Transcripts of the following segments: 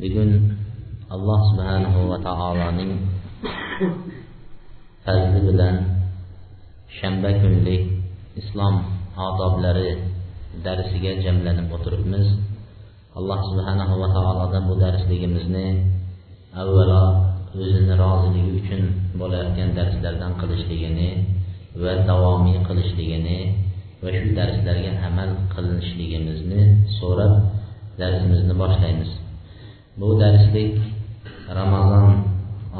bugun alloh subhanahu va taoloning fazli bilan shanba kunlik islom odoblari darsiga jamlanib o'tiribmiz. Alloh subhanahu va taolodan bu darsligimizni avvalo o'zini roziligi uchun bo'layotgan darslardan qilishligini va davomiy qilishligini va shu darslarga amal qilinishligimizni so'rab darsimizni boshlaymiz. Bu darslik ramazon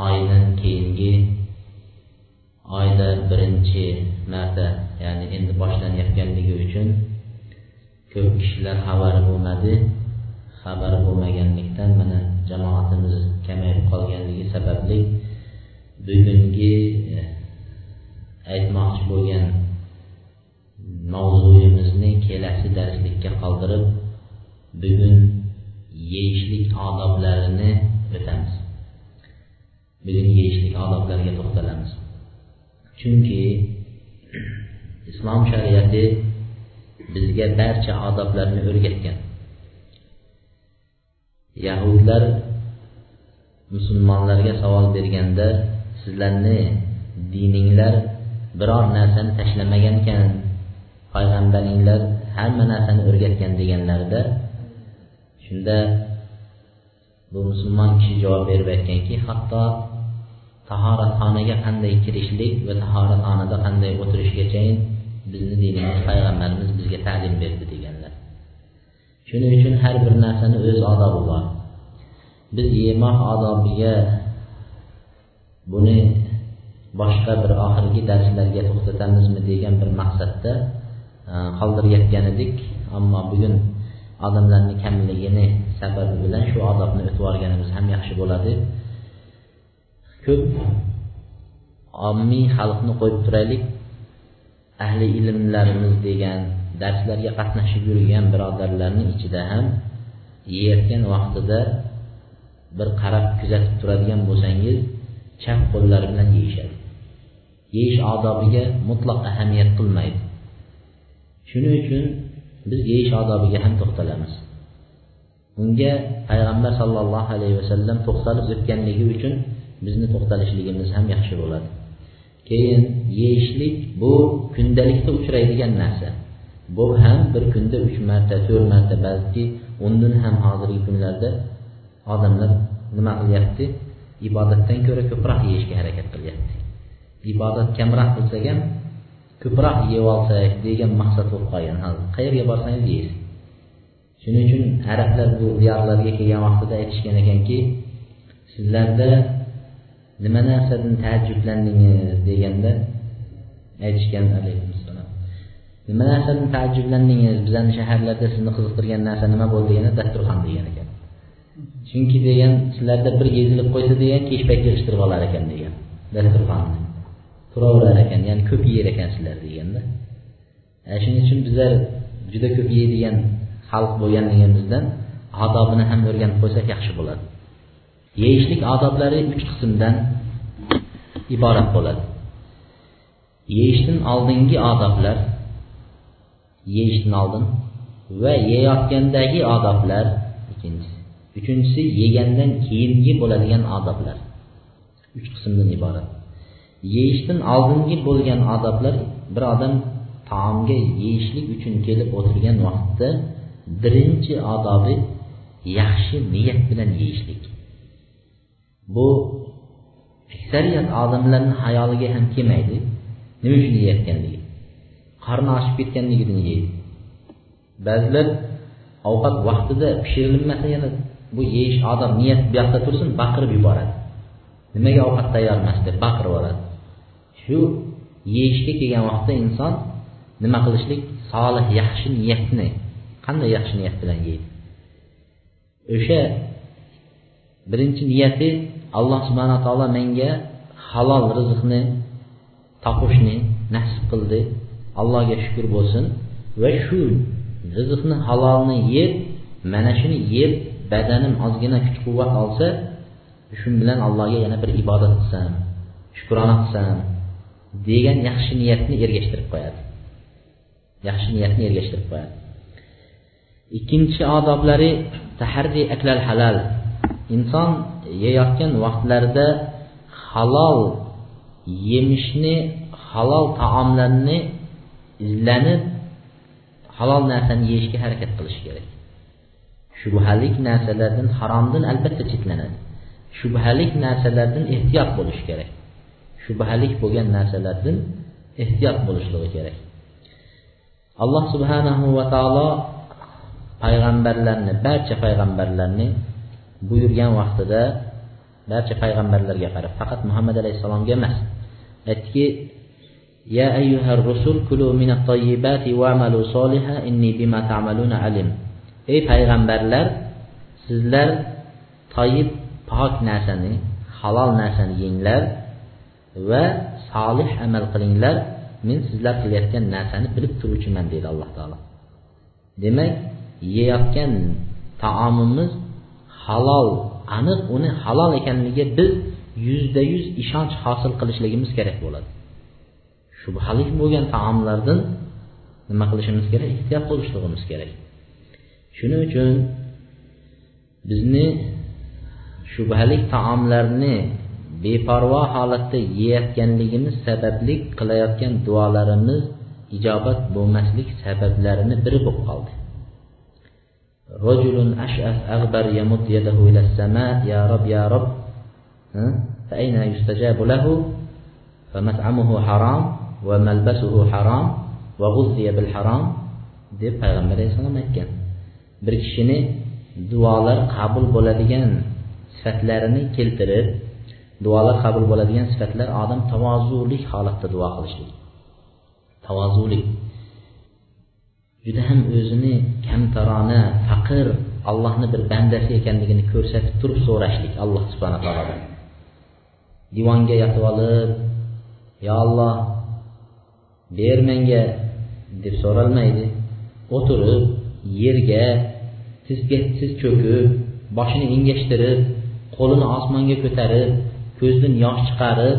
oyidan keyingi oyda birinchi marta ya'ni endi boshlanayotganligi uchun ko'p kishilar xabari bo'lmadi. Xabar bo'lmaganlikdan mana jamoatimiz kamayib qolganligi sababli bugungi eh, aytmoqchi bo'lgan mavzuyimizni kelasi darslikka qoldirib bugun yeyishlik odoblarini o'tamiz bugun yeyishlik odoblariga to'xtalamiz. Chunki islom shariati bizga barcha odoblarni o'rgatgan. Yahudlar musulmonlarga savol berganda sizlarni dininglar biror narsani tashlamagan ekan payg'ambaringlar hamma narsani o'rgatgan deganlarida shunda bu musulmon kishi javob berib aytganki hatto tahoratxonaga qanday kirishlik va tahoratxonada qanday o'tirishgachayin bizni dinimiz payg'ambarimiz bizga ta'lim berdi deganlar. Shuning uchun har bir narsani o'z odobi bor. Biz yemoq odobiga buni boshqa bir oxirgi darslarga to'xtatamizmi degan bir maqsadda e, qoldirayotgan edik. Ammo bugun odamlarni kamligini sababi bilan shu odobni o'tib yuborganimiz ham yaxshi bo'ladi. Ko'p ommiy xalqni qo'yib turaylik. Ahli ilmlarimiz degan darslarga qatnashib yurgan birodarlarni ichida ham yeyotgan vaqtida bir qarab kuzatib turadigan bo'lsangiz chap qo'llari bilan yeyishadi. Yeyish odobiga mutlaq ahamiyat qilmaydi. Shuning uchun biz yeyish odobiga ham to'xtalamiz. Unga payg'ambar sollallohu alayhi vasallam to'xtalib o'tganligi uchun bizni to'xtalishligimiz ham yaxshi bo'ladi. Keyin yeyishlik bu kundalikda uchraydigan narsa. Bu ham bir kunda uch marta to'rt marta balki undan ham hozirgi kunlarda odamlar nima qilyapti? Ibodatdan ko'ra ko'proq yeyishga harakat qilyapti. Ibodat kamroq qilsak ham ko'proq yeb olsak degan maqsad bo'lib qolgan. Hozir qayerga borsangiz yeysiz. Shuning uchun arablar bu diyorlarga kelgan vaqtida aytishgan ekanki sizlarda nima narsadan taajjublandingiz deganda aytishgan alayhissalom nima narsadan taajjublandingiz? Bizani shaharlarda sizni qiziqtirgan narsa nima bo'ldi deganda dasturxon degan ekan. Chunki degan sizlarda bir yezilib qo'ysa degan kech payt yig'ishtirib olar ekan degan dasturxonni turaverar ekan ya'ni ko'p yer ekansizlar deganda. E, shuning uchun bizlar juda ko'p yeydigan xalq bo'lganligimizdan odobini ham o'rganib qo'ysak yaxshi bo'ladi. Yeyishlik odoblari uch qismdan iborat bo'ladi. Yeyishdan oldingi odoblar yeyishdan oldin va yeyotgandagi odoblar ikkinchisi. Uchinchisi yegandan keyingi bo'ladigan odoblar. Uch qismdan iborat. Yeyishdan oldingi bo'lgan odoblar bir odam taomga yeyishlik uchun kelib o'tirgan vaqtda birinchi odobi yaxshi niyat bilan yeyishlik. Bu aksariyat odamlarni hayoliga ham kelmaydi nima uchun yeyayotganligi qorni ochib ketganligidan yeydi. Ba'zilar ovqat vaqtida pishirilmasa yana bu yeyish odob niyat bu yoqda tursin baqirib yuboradi. Nimaga ovqat tayyor emas deb baqirib yuboradi? Shu yeyishga kelgan vaqtda inson nima qilishlik? Solih yaxshi niyatni qanday yaxshi niyat bilan yeydi? O'sha birinchi niyati alloh subhana taolo menga halol rizqni topishni nasib qildi. Allohga shukur bo'lsin. Va shu rizqni halolni yeb mana shuni yeb badanim ozgina kuch quvvat olsa shu bilan allohga yana bir ibodat qilsam shukrona qilsam degan yaxshi niyatni ergashtirib qo'yadi. Yaxshi niyatni ergashtirib qo'yadi. Ikkinchi odoblari taharri aklal halal. Inson yeyotgan vaqtlarida halol yemishni halol taomlarni izlanib halol narsani yeyishga harakat qilish kerak. Shubhalik narsalardan haromdan albatta cheklanadi. Shubhalik narsalardan ehtiyot bo'lish kerak. shubhalik bo'lgan narsalardan ehtiyot bo'lishligi kerak alloh subhanahu va taolo payg'ambarlarni barcha payg'ambarlarni buyurgan vaqtida barcha payg'ambarlarga qarab faqat muhammad alayhissalomga emas aytdiki يا أيها الرسل كلوا من الطيبات واعملوا صالحا إني بما تعملون عليم ey payg'ambarlar sizlar toyib pok narsani halol narsani yenglar va solih amal qilinglar men sizlar qilayotgan narsani bilib turuvchiman deydi alloh taolo. Demak yeyotgan taomimiz halol aniq uni halol ekanligiga biz yuzda yuz ishonch hosil qilishligimiz kerak bo'ladi. Shubhali bo'lgan taomlardan nima qilishimiz kerak? Ehtiyot bo'lishligimiz kerak. Shuning uchun bizni shubhali taomlarni beparvo holatda yeyotganligimiz sababli qilayotgan duolarimiz ijobat bo'lmaslik sabablarini biri bo'lib qoldi رجل أشأث أغبر يمد يده إلى السماء يا رب يا رب فأين يستجاب له فمطعمه حرام وملبسه حرام وغذي بالحرام deb payg'ambar alayhissalom aytgan bir kishini duolar qabul bo'ladigan sifatlarini keltirib duolar qabul bo'ladigan sifatlar odam tavozulik holatda duo qilishlik tavozulik juda ham o'zini kamtarona faqir allohni bir bandasi ekanligini ko'rsatib turib so'rashlik alloh subhana taolodan. Divonga yotib olib yo olloh ber menga deb so'ralmaydi. O'tirib yerga tizga tiz cho'kib boshini engashtirib qo'lini osmonga ko'tarib ko'zdan yosh chiqarib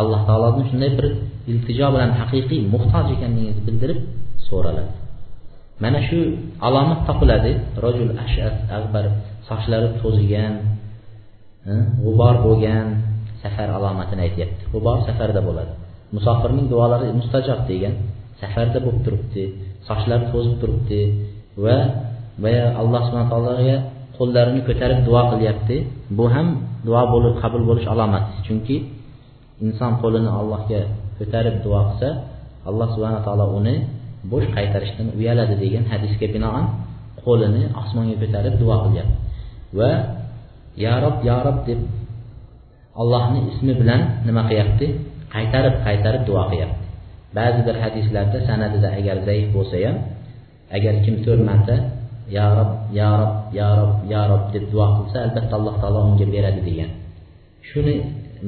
alloh taoloni shunday bir iltijo bilan haqiqiy muhtoj ekanligingizni bildirib so'raladi. Mana shu alomat topiladi. Rojul ashas ag'bar sochlari to'zigan e, g'ubor bo'lgan safar alomatini aytyapti. G'ubor safarda bo'ladi. Musofirning duolari mustajob degan safarda bo'lib turibdi sochlari to'zib turibdi va boya alloh subhana taologa qo'llarini ko'tarib duo qilyapti. Bu ham duo bo'lib qabul bo'lish alomati chunki inson qo'lini allohga ko'tarib duo qilsa alloh subhana taolo uni bo'sh qaytarishdan uyaladi degan hadisga binoan qo'lini osmonga ko'tarib duo qilyapti va ya rob ya rob deb allohni ismi bilan nima qilyapti? Qaytarib qaytarib duo qilyapti. Ba'zi bir hadislarda sanadida agar zaif bo'lsa ham agar kim to'rt marta ya rob ya rob ya rob ya rob deb duo qilsa albatta alloh taolo unga beradi degan. Shuni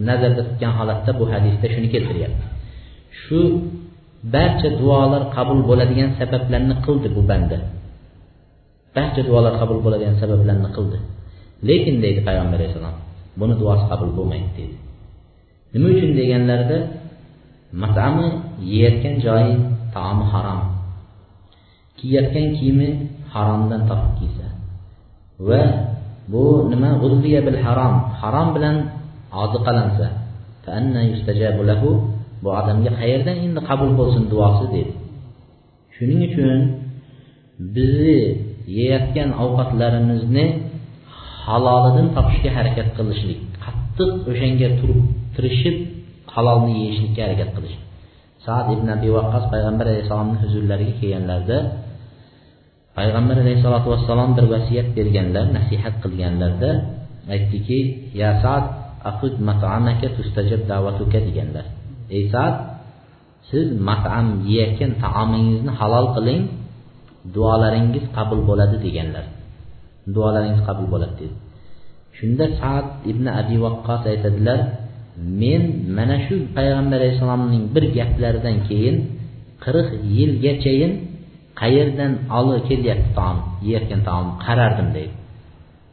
nazarda tutgan holatda bu hadisda shuni keltiryapti. Shu barcha duolar qabul bo'ladigan sabablarni qildi bu banda. Barcha duolar qabul bo'ladigan sabablarni qildi. Lekin deydi payg'ambar alayhissalom buni duosi qabul bo'lmaydi deydi. Nima uchun deganlarida matami yeyotgan joyi taomi harom. Kiyayotgan kiyimi haromdan topib kiysa va bu nima? Bil harom harom bilan oziqalansa bu odamga qayerdan endi qabul bo'lsin duosi dedi shuning uchun bizni yeyotgan ovqatlarimizni halolidan topishga harakat qilishlik qattiq o'shanga turib tirishib halolni yeyishlikka harakat qilish. Sad ibn abi vaqqos payg'ambar alayhissalomni huzurlariga kelganlarida payg'ambar alayhissalotu vassalom bir vasiyat berganlar nasihat qilganlarda aytdiki ya sad afud matamaka tustajab da'vatuka deganlar. Ey sad siz matam yeyotgan taomingizni halol qiling duolaringiz qabul bo'ladi deganlar. Duolaringiz qabul bo'ladi dedi. Shunda saad ibn abi vaqqos aytadilar men mana shu payg'ambar alayhissalomning bir gaplaridan keyin qirq yilgachayin qayerdan olib kelyapti taom yeyotgan taom qarardim deydi.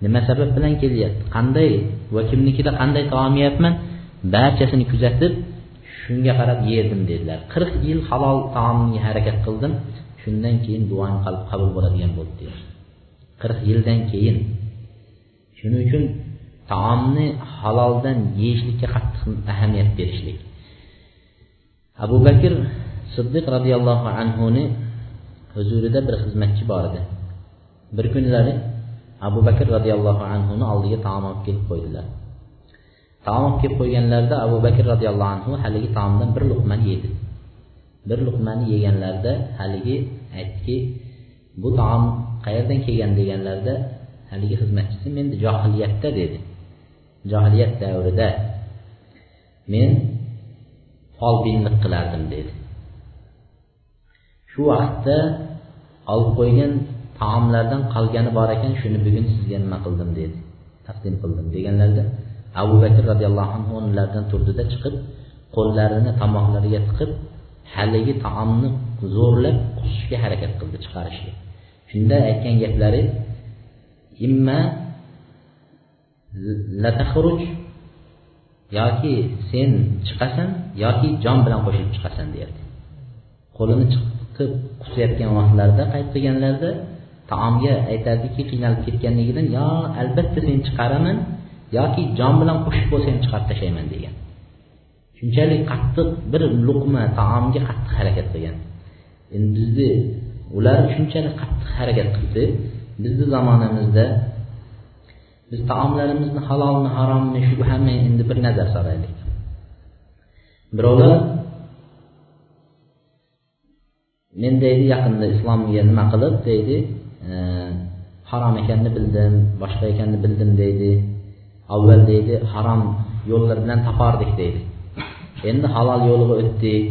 Nima sabab bilan kelyapti? Qanday va kimnikida qanday taom yeyapman? Barchasini kuzatib shunga qarab yerdim dedilar. Qirq yil halol taomga harakat qildim. Shundan keyin duoim qabul bo'ladigan bo'ldi deydi qirq yildan keyin. Shuning uchun taomni haloldan yeyishlikka qattiq ahamiyat berishlik. Abu bakr siddiq roziyallohu anhuni huzurida bir xizmatchi bor edi. Bir kunlari abu bakr roziyallohu anhuni oldiga taom olib kelib qo'ydilar. Taom olib kelib qo'yganlarida abu bakr roziyallohu anhu haligi taomdan bir luqmani yedi. Bir luqmani yeganlarida haligi aytdiki bu taom qayerdan kelgan? deganlarida haligi xizmatchisi men johiliyatda dedi. Johiliyat davrida men folbinlik qilardim dedi. Shu vaqtda olib qo'ygan taomlardan qolgani bor ekan shuni bugun sizga nima qildim dedi. Taqdim qildim deganlarida abu bakr roziyallohu anhu o'rnlaridan turdida chiqib qo'llarini tomoqlariga tiqib haligi taomni zo'rlab qusishga harakat qildi chiqarishga. Shunda aytgan gaplari imma lataxruj yoki sen chiqasan yoki jon bilan qo'shilib chiqasan deyapti qo'lini chiqib qusayotgan vaqtlarida qayt qilganlarida taomga aytardiki qiynalib ketganligidan yo albatta seni chiqaraman yoki jon bilan qo'shib bo'lsa ham chiqarib tashlayman degan. Shunchalik qattiq bir luqma taomga qattiq harakat qilgan. Endi bizni ular shunchalik qattiq harakat qildi. Bizni zamonamizda biz taomlarimizni halolmi harommi shu hamma endi bir nazar solaylik. Birovlar men deydi yaqinda islomga nima qilib deydi e, harom ekanini bildim boshqa ekanini bildim deydi. Avval deydi harom yo'llar bilan topardik deydi. Endi halol yo'liga o'tdik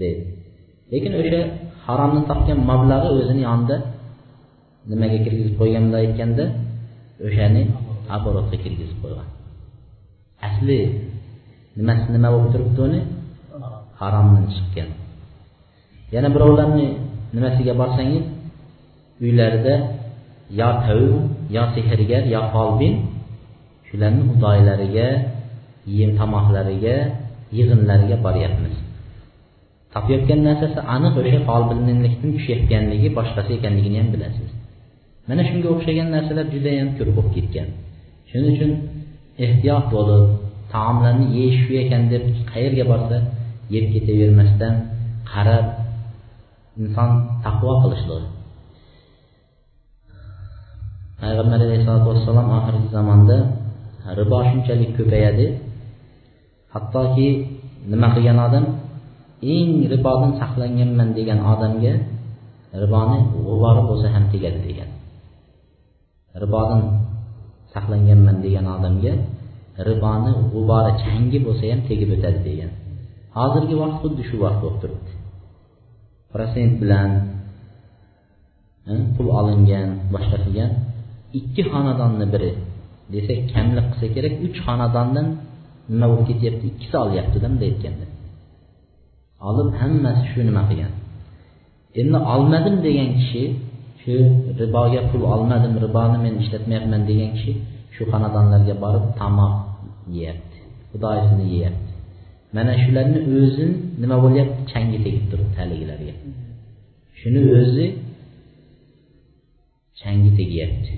deydi. Lekin o'sha haromdan topgan mablag'i o'zini yonida nimaga kirgizib qo'ygan bunday aytganda o'shani оборотga kirgizib qo'ygan. Asli nimasi nima bo'lib turibdi uni? Haromdan chiqqan. Yana birovlarni nimasiga borsangiz uylarida yo tavib yo sehrgar yo folbin shularni xudoylariga yem tomoqlariga yig'inlariga boryapmiz. Topayotgan narsasi aniq o'sha folbinlikdan tushayotganligi boshqasi ekanligini ham bilasiz. Mana shunga o'xshagan narsalar judayam ko'p bo'lib ketgan. Shuning uchun ehtiyot bo'lib taomlarni yeyish shu ekan deb qayerga borsa yeb ketavermasdan qarab inson taqvo qilishligi payg'ambar alayhisalotu vassalom oxirgi zamonda ribo shunchalik ko'payadi. Hattoki nima qilgan odam? Eng ribodan saqlanganman degan odamga riboni g'ubori bo'lsa ham tegadi degan. Ribodan saqlanganman degan odamga riboni g'ubori changi bo'lsa ham tegib o'tadi degan. Hozirgi vaqt xuddi shu vaqt bo'lib turibdi. Protsent bilan pul olingan boshqa qilgan ikki xonadonni biri desak kamlik qilsa kerak uch xonadondan nima bo'lib ketyapti? Ikkisi olyaptida bunday aytganda. Olib hammasi shu nima qilgan? Endi olmadim degan kishi shu riboga pul olmadim riboni men ishlatmayapman degan kishi shu xonadonlarga borib tomoq yeyapti. Xudoyisini yeyapti. Mana shularni o'zi nima bo'lyapti? Changi tegib turibdi haligilarga. Shuni o'zi changi tegyapti.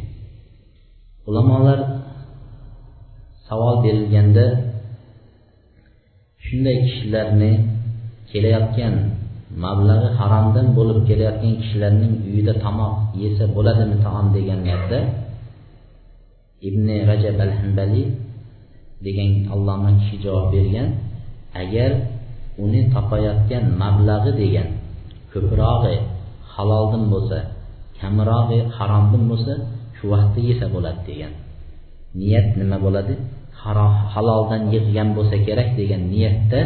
Ulamolar savol berilganda shunday kishilarni kelayotgan mablag'i haromdan bo'lib kelayotgan kishilarning uyida tomoq yesa bo'ladimi taom deganlarda ibn rajab al hanbaliy degan alloma kishi javob bergan. Agar uni topayotgan mablag'i degan ko'prog'i haloldan bo'lsa kamrog'i haromdan bo'lsa shu vaqtda yesa bo'ladi degan. Niyat nima bo'ladi? Haloldan yig'gan bo'lsa kerak degan niyatda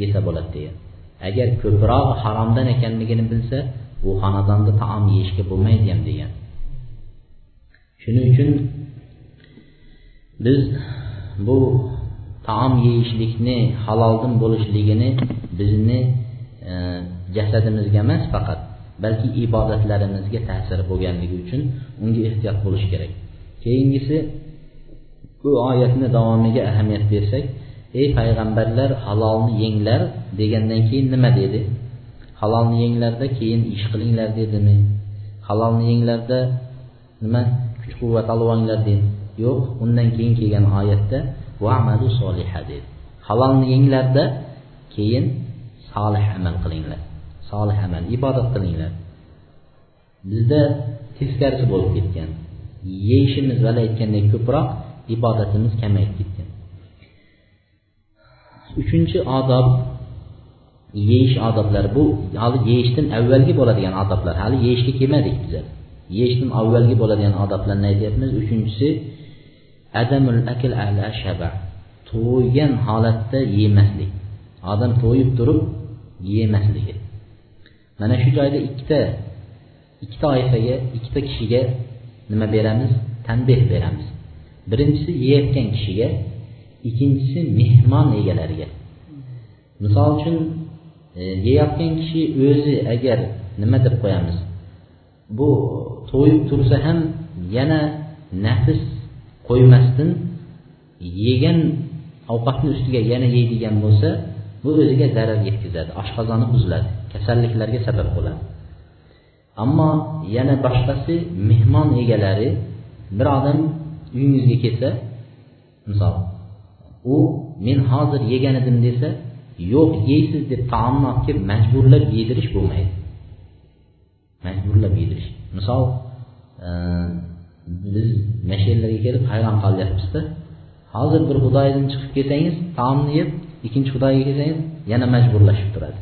yesa bo'ladi degan. Agar ko'proq haromdan ekanligini bilsa bu xonadonda taom yeyishga bo'lmaydi ham degan. Shuning uchun biz bu taom yeyishlikni haloldan bo'lishligini bizni e, jasadimizga emas faqat balki ibodatlarimizga ta'siri bo'lganligi uchun unga ehtiyot bo'lish kerak. Keyingisi bu oyatni davomiga ahamiyat bersak ey payg'ambarlar halolni yenglar degandan keyin nima dedi? Halolni yenglarda keyin ish qilinglar dedimi? Halolni yenglarda nima kuch quvvat olib olinglar dedi. Yo'q undan keyin kelgan oyatda vamalu soliha dedi halolni yenglarda keyin solih amal qilinglar. Solih amal ibodat qilinglar. Bizda teskarisi bo'lib ketgan yeyishimiz vali aytgandek ko'proq ibodatimiz kamayib ketgan. Uchinchi odob yeyish odoblari. Bu hali yeyishdan avvalgi bo'ladigan odoblar. Hali yeyishga kelmadik biza yeyishdan avvalgi bo'ladigan odoblarni aytyapmiz. Uchinchisi adamul akl ala shaba to'ygan holatda yemaslik. Odam to'yib turib yemasligi mana shu joyda ikkita ikkita toifaga ikkita kishiga nima beramiz? Tanbeh beramiz. Birinchisi yeyotgan kishiga ikkinchisi mehmon egalariga. Misol uchun yeyayotgan yeyotgan kishi o'zi agar nima deb qo'yamiz? Bu to'yib tursa ham yana nafs qo'ymasdan yegan ovqatni ustiga yana yeydigan bo'lsa bu o'ziga zarar yetkazadi oshqozoni buziladi kasalliklarga sabab bo'ladi. Ammo yana boshqasi mehmon egalari bir odam uyingizga kelsa misol u men hozir yegan edim desa yo'q yeysiz deb taomni olib kelib majburlab yedirish bo'lmaydi. Majburlab yedirish misol e, biz mana shu yerlarga kelib hayron qolyapmizda hozir bir xudoydan chiqib kelsangiz taomni yeb ikkinchi xudoyga kelsangiz yana majburlashib turadi.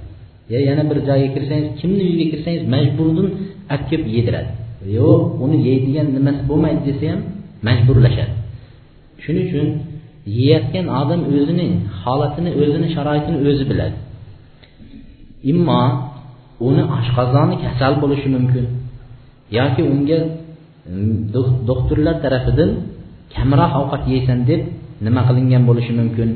Yo yana bir joyga kirsangiz kimni uyiga kirsangiz majburdan olib kelib yediradi. Yo'q uni yeydigan nimasi bo'lmaydi desa ham majburlashadi. Shuning uchun yeyotgan odam o'zini holatini o'zini sharoitini o'zi biladi. Immo uni oshqozoni kasal bo'lishi mumkin yoki unga doktorlar tarafidan kamroq ovqat yeysan deb nima qilingan bo'lishi mumkin?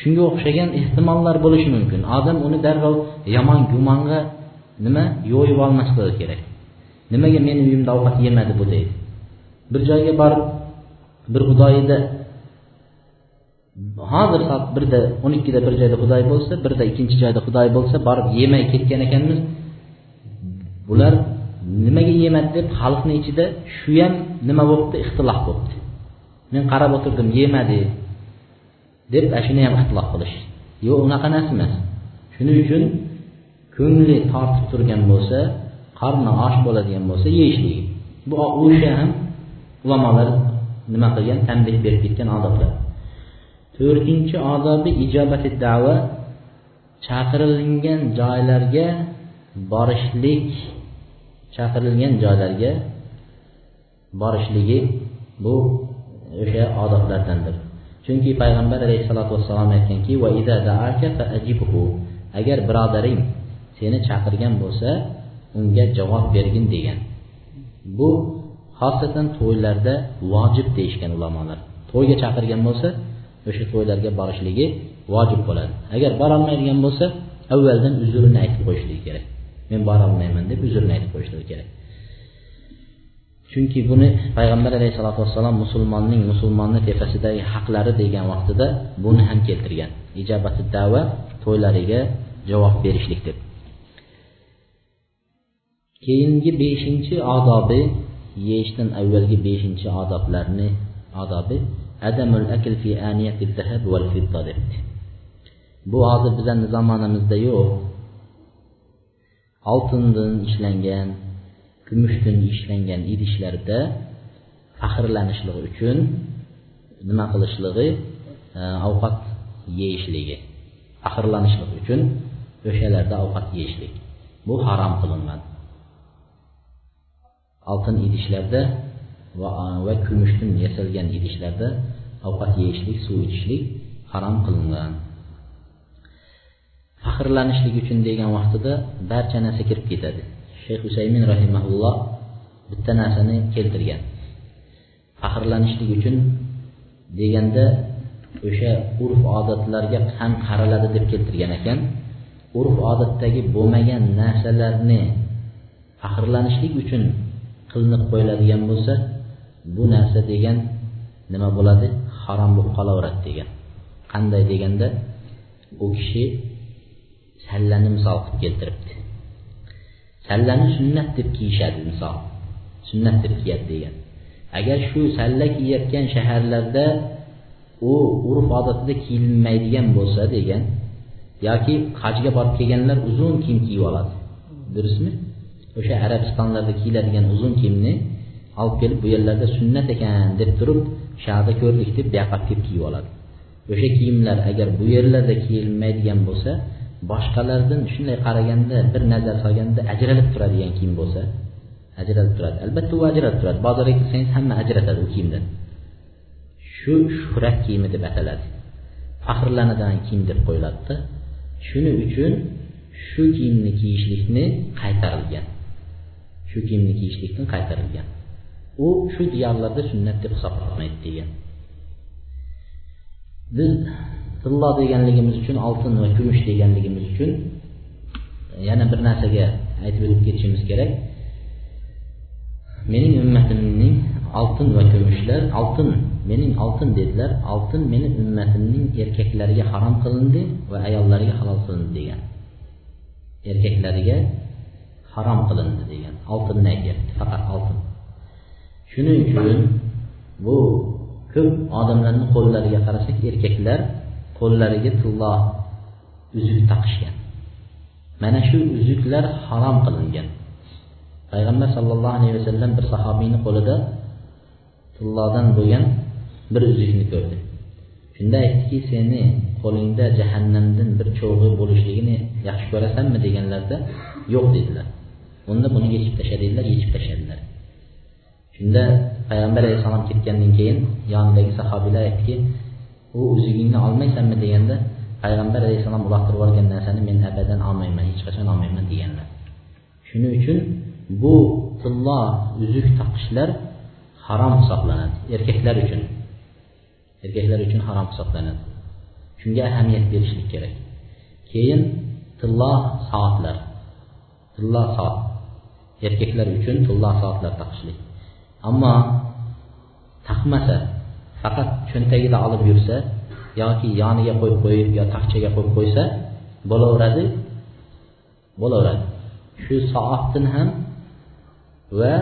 Shunga o'xshagan ehtimollar bo'lishi mumkin. Odam uni darrov yomon gumonga nima yo'yib olmasligi kerak. Nimaga meni uyimda ovqat yemadi bu deydi. Bir joyga borib bir xudoyida hozir soat birda o'n ikkida bir joyda xudoy bo'lsa birda ikkinchi joyda xudoy bo'lsa borib yemay ketgan ekanmiz. Bular nimaga yemadi deb xalqni ichida shu ham nima bo'libdi ixtilof bo'libdi men qarab o'tirdim yemadi deb ana shuni ham ixtilof qilish. Yo'q unaqa narsa emas. Shuning uchun ko'ngli tortib turgan bo'lsa qorni och bo'ladigan bo'lsa yeyishligi bu o'sha ham ulamolar nima qilgan? Tanbeh berib ketgan odoblar to'rtinchi odobi ijobati da'va chaqirilgan joylarga borishlik. Chaqirilgan joylarga borishligi bu o'sha odoblardandir chunki payg'ambar alayhissalotu vassalom aytganki agar birodaring seni chaqirgan bo'lsa unga javob bergin degan. Bu xosatan to'ylarda vojib deyishgan ulamolar. To'yga chaqirgan bo'lsa o'sha to'ylarga borishligi vojib bo'ladi. Agar borolmaydigan bo'lsa avvaldan uzrini aytib qo'yishligi kerak. Men borolmayman deb uzrni aytib qo'yishligi kerak. Chunki buni payg'ambar alayhissalotu vassalom musulmonning musulmonni tepasidagi haqlari degan vaqtida buni ham keltirgan. Ijobati dava to'ylariga javob berishlik deb. Keyingi beshinchi odobi yeyishdan avvalgi beshinchi odoblarni odobi adamul akl fi aniyati zahab val fidda debdi. Bu hozir bizani zamonamizda yo'q. Oltindan ishlangan kumushdan ishlangan idishlarda faxrlanishligi uchun nima qilishligi e, ovqat yeyishligi faxrlanishlik uchun o'shalarda ovqat yeyishlik. Bu harom qilinadi oltin idishlarda va, e, va kumushdan yasalgan idishlarda ovqat yeyishlik suv ichishlik harom qilingan. Faxrlanishlik uchun degan vaqtida barcha narsa kirib ketadi. Shayx husaymin rahimaulloh bitta narsani keltirgan. Faxrlanishlik uchun deganda o'sha urf odatlarga ham qaraladi deb keltirgan ekan. Urf odatdagi bo'lmagan narsalarni faxrlanishlik uchun qilinib qo'yiladigan bo'lsa bu narsa degan nima bo'ladi? Harom bo'lib qolaveradi degan. Qanday deganda u kishi sallani misol qilib keltiribdi. Sallani sunnat deb kiyishadi misol. Sunnat deb kiyadi degan. Agar shu salla kiyayotgan shaharlarda u urf odatida kiyilmaydigan bo'lsa degan yoki hajga borib kelganlar uzun kiyim kiyib oladi. Durustmi? O'sha arabistonlarda kiyiladigan uzun kiyimni olib kelib bu yerlarda sunnat ekan deb turib shu ko'rdik deb buyoqqa olib kelib kiyib oladi. O'sha kiyimlar agar bu yerlarda kiyilmaydigan bo'lsa boshqalardan shunday qaraganda bir nazar solganda ajralib turadigan kiyim bo'lsa. Ajralib turadi. Albatta u ajralib turadi. Bozorga kirsangiz hamma ajratadi u kiyimdan shu shuhrat kiyimi deb ataladi. Faxrlanadigan kiyim deb qo'yiladida shuning uchun shu kiyimni kiyishlikni qaytarilgan. Shu kiyimni kiyishlikdan qaytarilgan. U shu diyorlarda sunnat deb hisoblanmaydi degan. Biz tillo deganligimiz uchun oltin va kumush deganligimiz uchun yana bir narsaga aytib o'tib ketishimiz kerak. Mening ummatimning oltin va kumushlar oltin mening oltin dedilar oltin meni ummatimning erkaklariga harom qilindi va ayollariga halol qilindi degan. Erkaklariga harom qilindi degan. Oltinni aytyapti faqat oltin. Shuning uchun bu ko'p odamlarni qo'llariga qarasak erkaklar qo'llariga tillo uzuk taqishgan. Mana shu uzuklar harom qilingan. Payg'ambar sollallohu alayhi vasallam bir sahobiyni qo'lida tillodan bo'lgan bir uzukni ko'rdi. Shunda aytdiki seni qo'lingda jahannamdan bir cho'g'i bo'lishligini yaxshi ko'rasanmi? deganlarida yo'q dedilar. Unda buni yechib tasha dedilar yechib tashladilar. Shunda payg'ambar alayhissalom ketgandan keyin yonidagi sahobiylar aytdiki u uzugingni olmaysanmi deganda payg'ambar alayhissalom uloqtirib yuborgan narsani men abadan olmayman hech qachon olmayman deganlar. Shuning uchun bu tillo uzuk taqishlar harom hisoblanadi. Erkaklar uchun. Erkaklar uchun harom hisoblanadi. Shunga ahamiyat berishlik kerak. Keyin tillo soatlar. Tillo soat. Erkaklar uchun tillo soatlar taqishlik. Ammo taqmasa faqat cho'ntagida olib yursa yoki yoniga qo'yib qo'yib yo taxchaga qo'yib qo'ysa bo'laveradi bo'laveradi. Shu soatdan ham va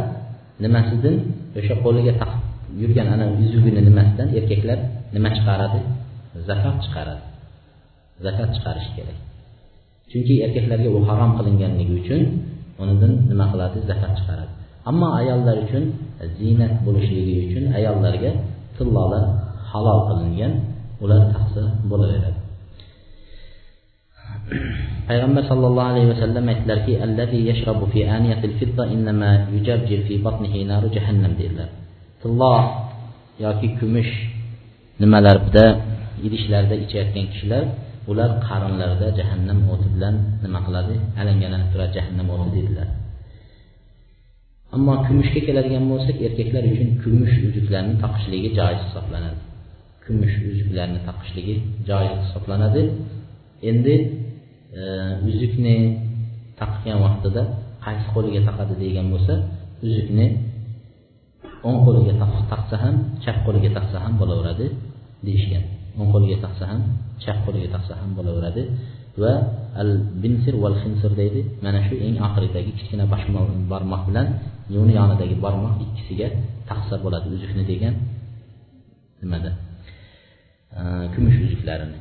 nimasidan? O'sha qo'liga taqib yurgan ana yuzugini nimasidan? Erkaklar nima chiqaradi? Zakot chiqaradi. Zakot chiqarish kerak. Chunki erkaklarga u harom qilinganligi uchun unidan nima qiladi? Zakot chiqaradi. Ammo ayollar uchun ziynat bo'lishligi uchun ayollarga tillolar halol qilingan ular taqsa bo'laveradi. Payg'ambar sollallohu alayhi vasallam aytdilarki allazi yashrabu fi aniyatil fidda innama yujabjir fi batnihi naru jahannam dedilar. Tillo yoki kumush nimalarda idishlarda ichayotgan kishilar ular qarinlarida jahannam o'ti bilan nima qiladi? Alangalanib turadi jahannam o'ti dedilar. Ammo kumushga keladigan bo'lsak erkaklar uchun kumush uzuklarni taqishligi joiz hisoblanadi. Kumush uzuklarni taqishligi joiz hisoblanadi. Endi e, uzukni taqgan vaqtida qaysi qo'liga taqadi degan bo'lsa uzukni o'ng qo'liga taqsa ham chap qo'liga taqsa ham bo'laveradi deyishgan. O'ng qo'liga taqsa ham chap qo'liga taqsa ham bo'laveradi. Va al binsir val xinsir deydi. Mana shu eng oxiridagi kichkina barmoq bilan uni yonidagi barmoq ikkisiga taqsa bo'ladi. Uzukni degan nimada? Kumush uzuklarini.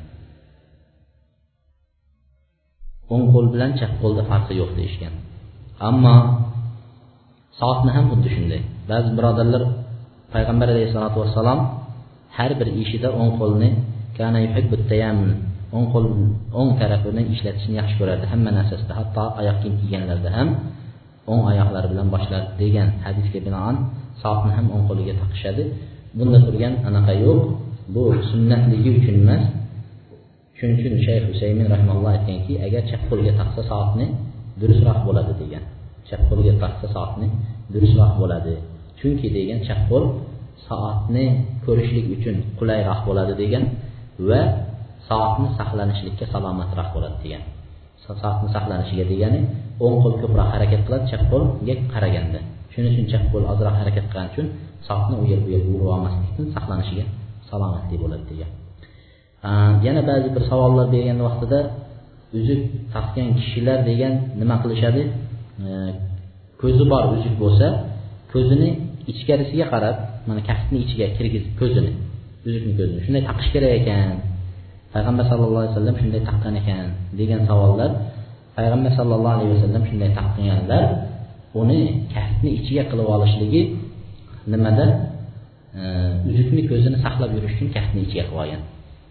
O'ng qo'l bilan chap qo'lda farqi yo'q deyishgan. Ammo soatni ham xuddi shunday. Ba'zi birodarlar payg'ambar alayhissalotu vassalom har bir ishida o'ng qo'lni o'ng qo'l o'ng tarafini ishlatishni yaxshi ko'rardi hamma narsasida hatto oyoq kiyim kiyganlarida ham o'ng oyoqlari bilan boshlardi degan hadisga binoan soatni ham o'ng qo'liga taqishadi. Bunda turgan anaqa yo'q. Bu sunnatligi uchun emas. Shuning uchun shayx husaymin rahmalloh aytganki agar chap qo'lga taqsa soatni durustroq bo'ladi degan. Chap qo'lga taqsa soatni durustroq bo'ladi. Chunki degan chap qo'l soatni ko'rishlik uchun qulayroq bo'ladi degan va soatni saqlanishlikka salomatroq bo'ladi degan. Soatni saqlanishiga degani o'ng qo'l ko'proq harakat qiladi chap qo'lga qaraganda. Shuning uchun chap qo'l ozroq harakat qilgani uchun soatni u yer bu yerga urib olmaslikdan saqlanishiga salomatlik bo'ladi degan. Yana ba'zi bir savollar bergan vaqtida uzuk taqgan kishilar degan nima qilishadi? Ko'zi bor uzuk bo'lsa ko'zini ichkarisiga qarab mana kaftni ichiga kirgizib ko'zini uzukni ko'zini shunday taqish kerak ekan. Payg'ambar sallallohu alayhi vasallam shunday taqqan ekan degan savollar payg'ambar sallallohu alayhi vasallam shunday taqqanlar uni kaftni ichiga qilib olishligi nimada? Uzukni ko'zini saqlab yurish uchun kaftni ichiga qilib olgan.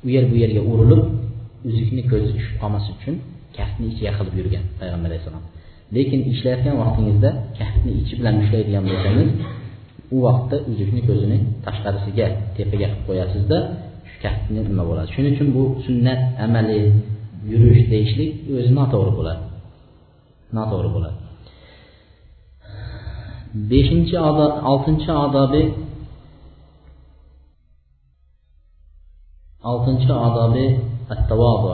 U yer bu yerga urilib uzukni ko'zi tushib qolmaslik uchun kaftni ichiga qilib yurgan payg'ambar alayhissalom. Lekin ishlayotgan vaqtingizda kaftni ichi bilan ushlaydigan bo'lsangiz u vaqtda uzukni ko'zini tashqarisiga tepaga qilib qo'yasizda kasbni nima bo'ladi? Shuning uchun bu sunnat amali yurish deyishlik o'zi noto'g'ri bo'ladi. Noto'g'ri bo'ladi. Beshinchi odob oltinchi odobi oltinchi odobi attavodu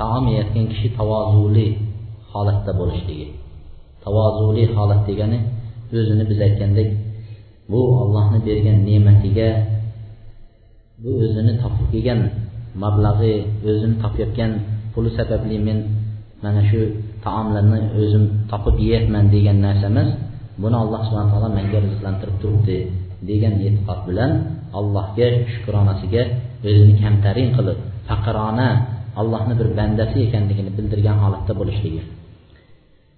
taom yeyotgan kishi tavozuli holatda bo'lishligi. Tavozuli holat degani o'zini biz aytgandek bu ollohni bergan ne'matiga bu o'zini topib kelgan mablag'i o'zini topayotgan puli sababli men mana shu taomlarni o'zim topib yeyapman degan narsa emas buni alloh subhana taolo menga rizqlantirib turibdi degan e'tiqod bilan allohga shukronasiga o'zini kamtarin qilib faqirona allohni bir bandasi ekanligini bildirgan holatda bo'lishligi.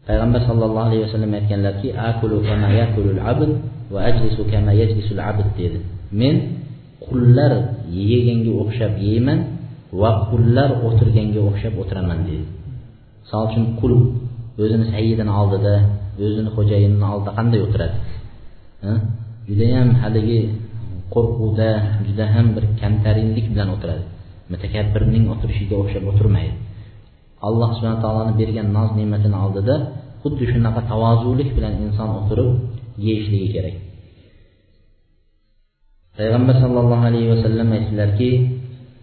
Payg'ambar sallallohu alayhi vasallam aytganlarki akulu kama yakulul abd va ajlisu kama yajlisul abd dedi. Men qullar yeganga o'xshab yeyman va qullar o'tirganga o'xshab o'tiraman dedi. Misol uchun qul o'zini sayyidini oldida o'zini xo'jayinini oldida qanday o'tiradi? Judayam haligi qo'rquvda juda ham bir kamtarinlik bilan o'tiradi. Mutakabbirning o'tirishiga o'xshab o'tirmaydi. Alloh subhana taoloni bergan noz ne'matini oldida xuddi shunaqa tavozulik bilan inson o'tirib yeyishligi kerak. payg'ambar sallallohu alayhi vasallam aytdilarki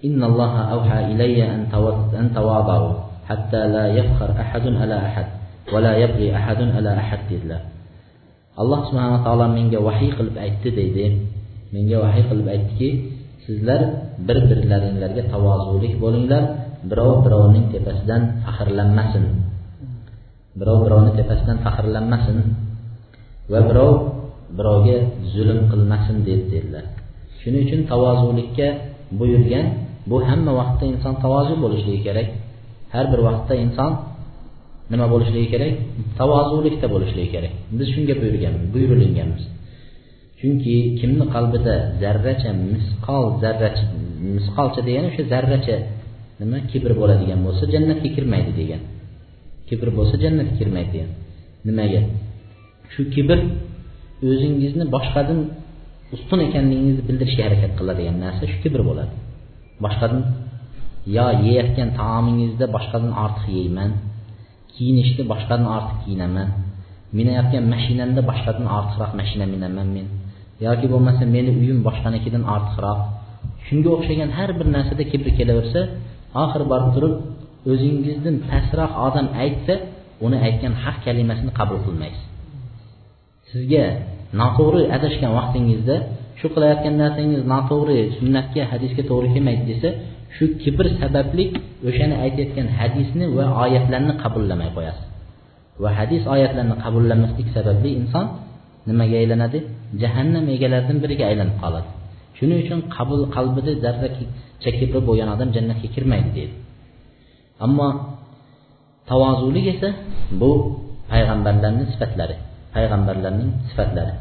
innalloha avha ilayya an tavadau hatta la yafkhar ahadun ala ahad va la yabghi ahadun ala ahad alloh subhanaa taolo menga vahiy qilib aytdi deydi. Menga vahiy qilib aytdiki sizlar bir birlaringlarga tavozulik bo'linglar birov birovning tepasidan faxrlanmasin. Birov birovni tepasidan faxrlanmasin va birov birovga zulm qilmasin deb dedilar. Shuning uchun tavozulikka buyurgan bu hamma vaqtda inson tavozu bo'lishligi kerak. Har bir vaqtda inson nima bo'lishligi kerak? Tavozulikda bo'lishligi kerak. Biz shunga buyurganmiz buyurilinganmiz chunki kimni qalbida zarracha misqol zarracha misqolcha degani o'sha zarracha nima? Kibr bo'ladigan bo'lsa jannatga kirmaydi degan. Kibr bo'lsa jannatga kirmaydi degan. Nimaga? Shu kibr o'zingizni boshqadan ustun ekanligingizni bildirishga harakat qiladigan narsa shu kibr bo'ladi. Boshqadan yo yeyayotgan taomingizda boshqadan ortiq yeyman kiyinishda boshqadan ortiq kiyinaman minayotgan mashinamda boshqadan ortiqroq mashina minaman men yoki bo'lmasa meni uyim boshqanikidan ortiqroq shunga o'xshagan har bir narsada kibr kelaversa oxiri borib turib o'zingizdan pastroq odam aytsa uni aytgan haq kalimasini qabul qilmaysiz. Sizga noto'g'ri adashgan vaqtingizda shu qilayotgan narsangiz noto'g'ri sunnatga hadisga to'g'ri kelmaydi desa shu kibr sababli o'shani aytayotgan hadisni va oyatlarni qabullamay qo'yasiz. Va hadis oyatlarni qabullamaslik sababli inson nimaga aylanadi? Jahannam egalaridan biriga aylanib qoladi. Shuning uchun qabul qalbida zarra chakibri bo'lgan odam jannatga kirmaydi deydi. Ammo tavozulik esa bu payg'ambarlarni sifatlari. Payg'ambarlarning sifatlari.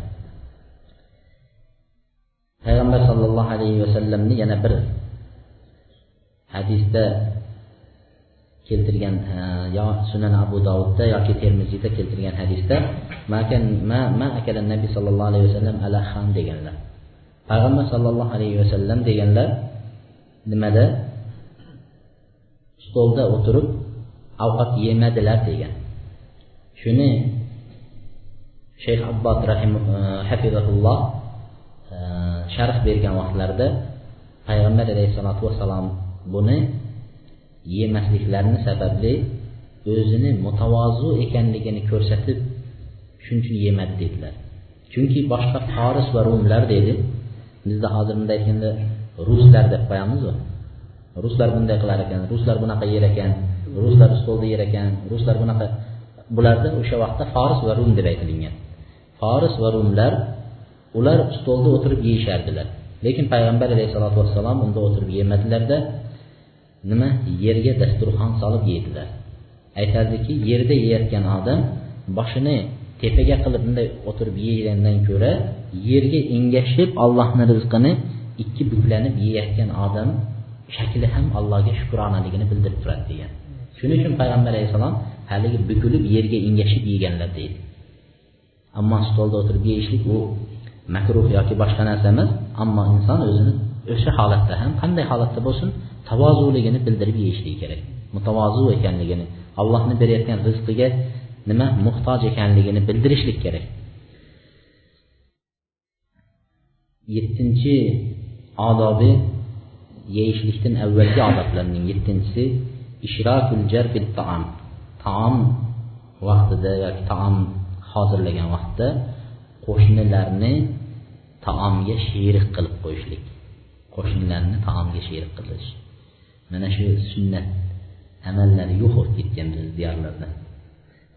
Payg'ambar sollallohu alayhi vasallamni yana bir hadisda keltirgan yo sunan abu dovudda yoki termiziyda keltirgan hadisda ma akala nabiy sollallohu alayhi vasallam ala ham deganlar. Payg'ambar sollallohu alayhi vasallam deganlar nimada? Stolda o'tirib ovqat yemadilar degan. Shuni shayx abbod rahim e, hafizahulloh e, sharh bergan vaqtlarida payg'ambar alayhissalotu vassalom buni yemasliklarini sababli o'zini mutavozu ekanligini ko'rsatib shuning uchun yemadi dedilar. Chunki boshqa foris va rumlar dedi bizda hozir bunday aytganda ruslar deb qo'yamizu. Ruslar bunday qilar ekan ruslar bunaqa yer ekan ruslar stolda yer ekan ruslar bunaqa bularda o'sha vaqtda foris va rum deb aytilingan foris va rumlar ular stolda o'tirib yeyishardilar. Lekin payg'ambar alayhissalotu vassalom unda o'tirib yemadilarda nima yerga dasturxon solib yeydilar. Aytardiki yerda yeyotgan odam boshini tepaga qilib bunday o'tirib yegandan ko'ra yerga engashib allohni rizqini ikki buklanib yeyayotgan odam shakli ham allohga shukronaligini bildirib turadi degan. Shuning uchun payg'ambar alayhissalom haligi bukilib yerga engashib yeganlar deydi. Ammo stolda o'tirib yeyishlik u makruh yoki boshqa narsa emas ammo inson o'zini o'sha holatda ham qanday holatda bo'lsin tavozuligini bildirib yeyishligi kerak. Mutavozu ekanligini allohni berayotgan rizqiga nima muhtoj ekanligini bildirishlik kerak. Yettinchi odobi yeyishlikdan avvalgi odoblarning yettinchisi ishrokul jarfil taom. Taom vaqtida yoki taom hozirlagan vaqtda qo'shnilarni taomga sherik qilib qo'yishlik. Qo'shnilarni taomga sherik qilish. Mana shu sunnat amallari yo'q bo'lib ketgan bizni diyorlarda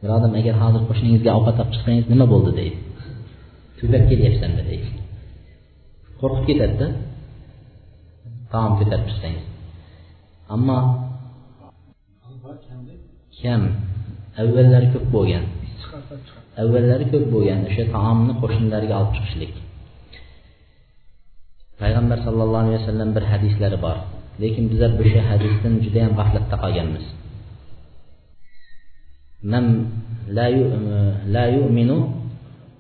bir odam agar hozir qo'shningizga ovqat olib chiqsangiz nima bo'ldi deydi. Ko'pab kelyapsanmi deydi qo'rqib ketadida taom ko'tarib chiqsangiz. Ammo kam. Avvallari ko'p bo'lgan avvallari ko'p bo'lgan o'sha taomni qo'shnilariga olib chiqishlik. Payg'ambar sallallohu alayhi vasallam bir hadislari bor. Lekin bizlar o'sha hadisdan judayam g'aflatda qolganmiz. Man la yu'minu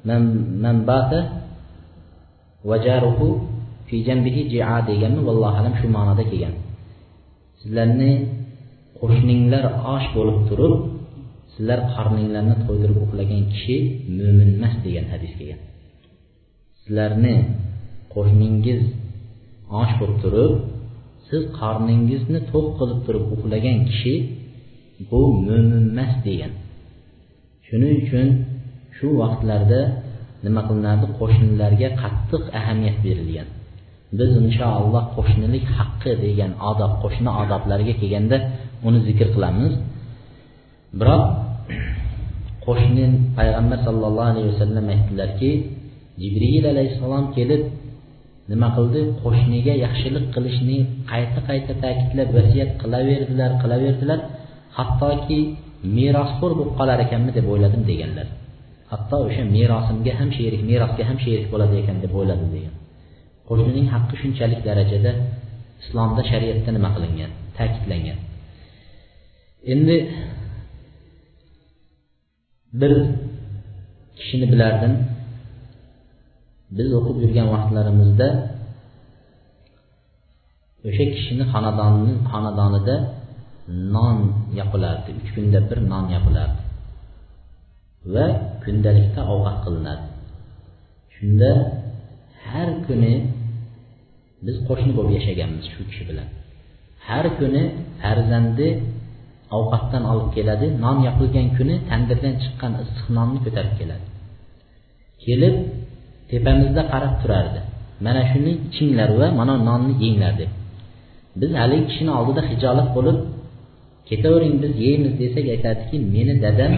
man man bata vajaruhu fi janbihi ji'a deganmi? Vallohu alam shu ma'noda kelgan. Sizlarni qo'shninglar osh bo'lib turib sizlar qorninglarni to'ydirib uxlagan kishi mo'min emas degan hadis kelgan. Sizlarni qo'shningiz osh bo'lib turib siz qorningizni to'q qilib turib uxlagan kishi bu mo'min emas degan. Shuning uchun shu vaqtlarda nima qilinadi? Qo'shnilarga qattiq ahamiyat berilgan. Biz inshaalloh qo'shnilik haqqi degan odob qo'shni odoblariga kelganda uni zikr qilamiz. Biroq qo'shni payg'ambar sollallohu alayhi vasallam aytdilarki jibril alayhissalom kelib nima qildi? Qo'shniga yaxshilik qilishni qayta qayta ta'kidlab vasiyat qilaverdilar qilaverdilar. Hattoki merosxo'r bo'lib qolar ekanmi deb o'yladim deganlar. Hatto o'sha merosimga ham sherik merosga ham sherik bo'ladi ekan deb o'yladim degan. Qo'shnining haqqi shunchalik darajada islomda shariatda nima qilingan ta'kidlangan. Endi bir kishini bilardim. Biz o'qib yurgan vaqtlarimizda o'sha kishini xonadonni xonadonida non yopilardi uch kunda bir non yopilardi va kundalikda ovqat qilinadi shunda har kuni biz qo'shni bo'lib yashaganmiz shu kishi bilan. Har kuni farzandi ovqatdan olib keladi. Non yopilgan kuni tandirdan chiqqan issiq nonni ko'tarib keladi. Kelib tepamizda qarab turardi. Mana shuni ichinglar va mana nonni yenglar deb. Biz haligi kishini oldida hijolat bo'lib ketavering biz yeymiz desak aytadiki meni dadam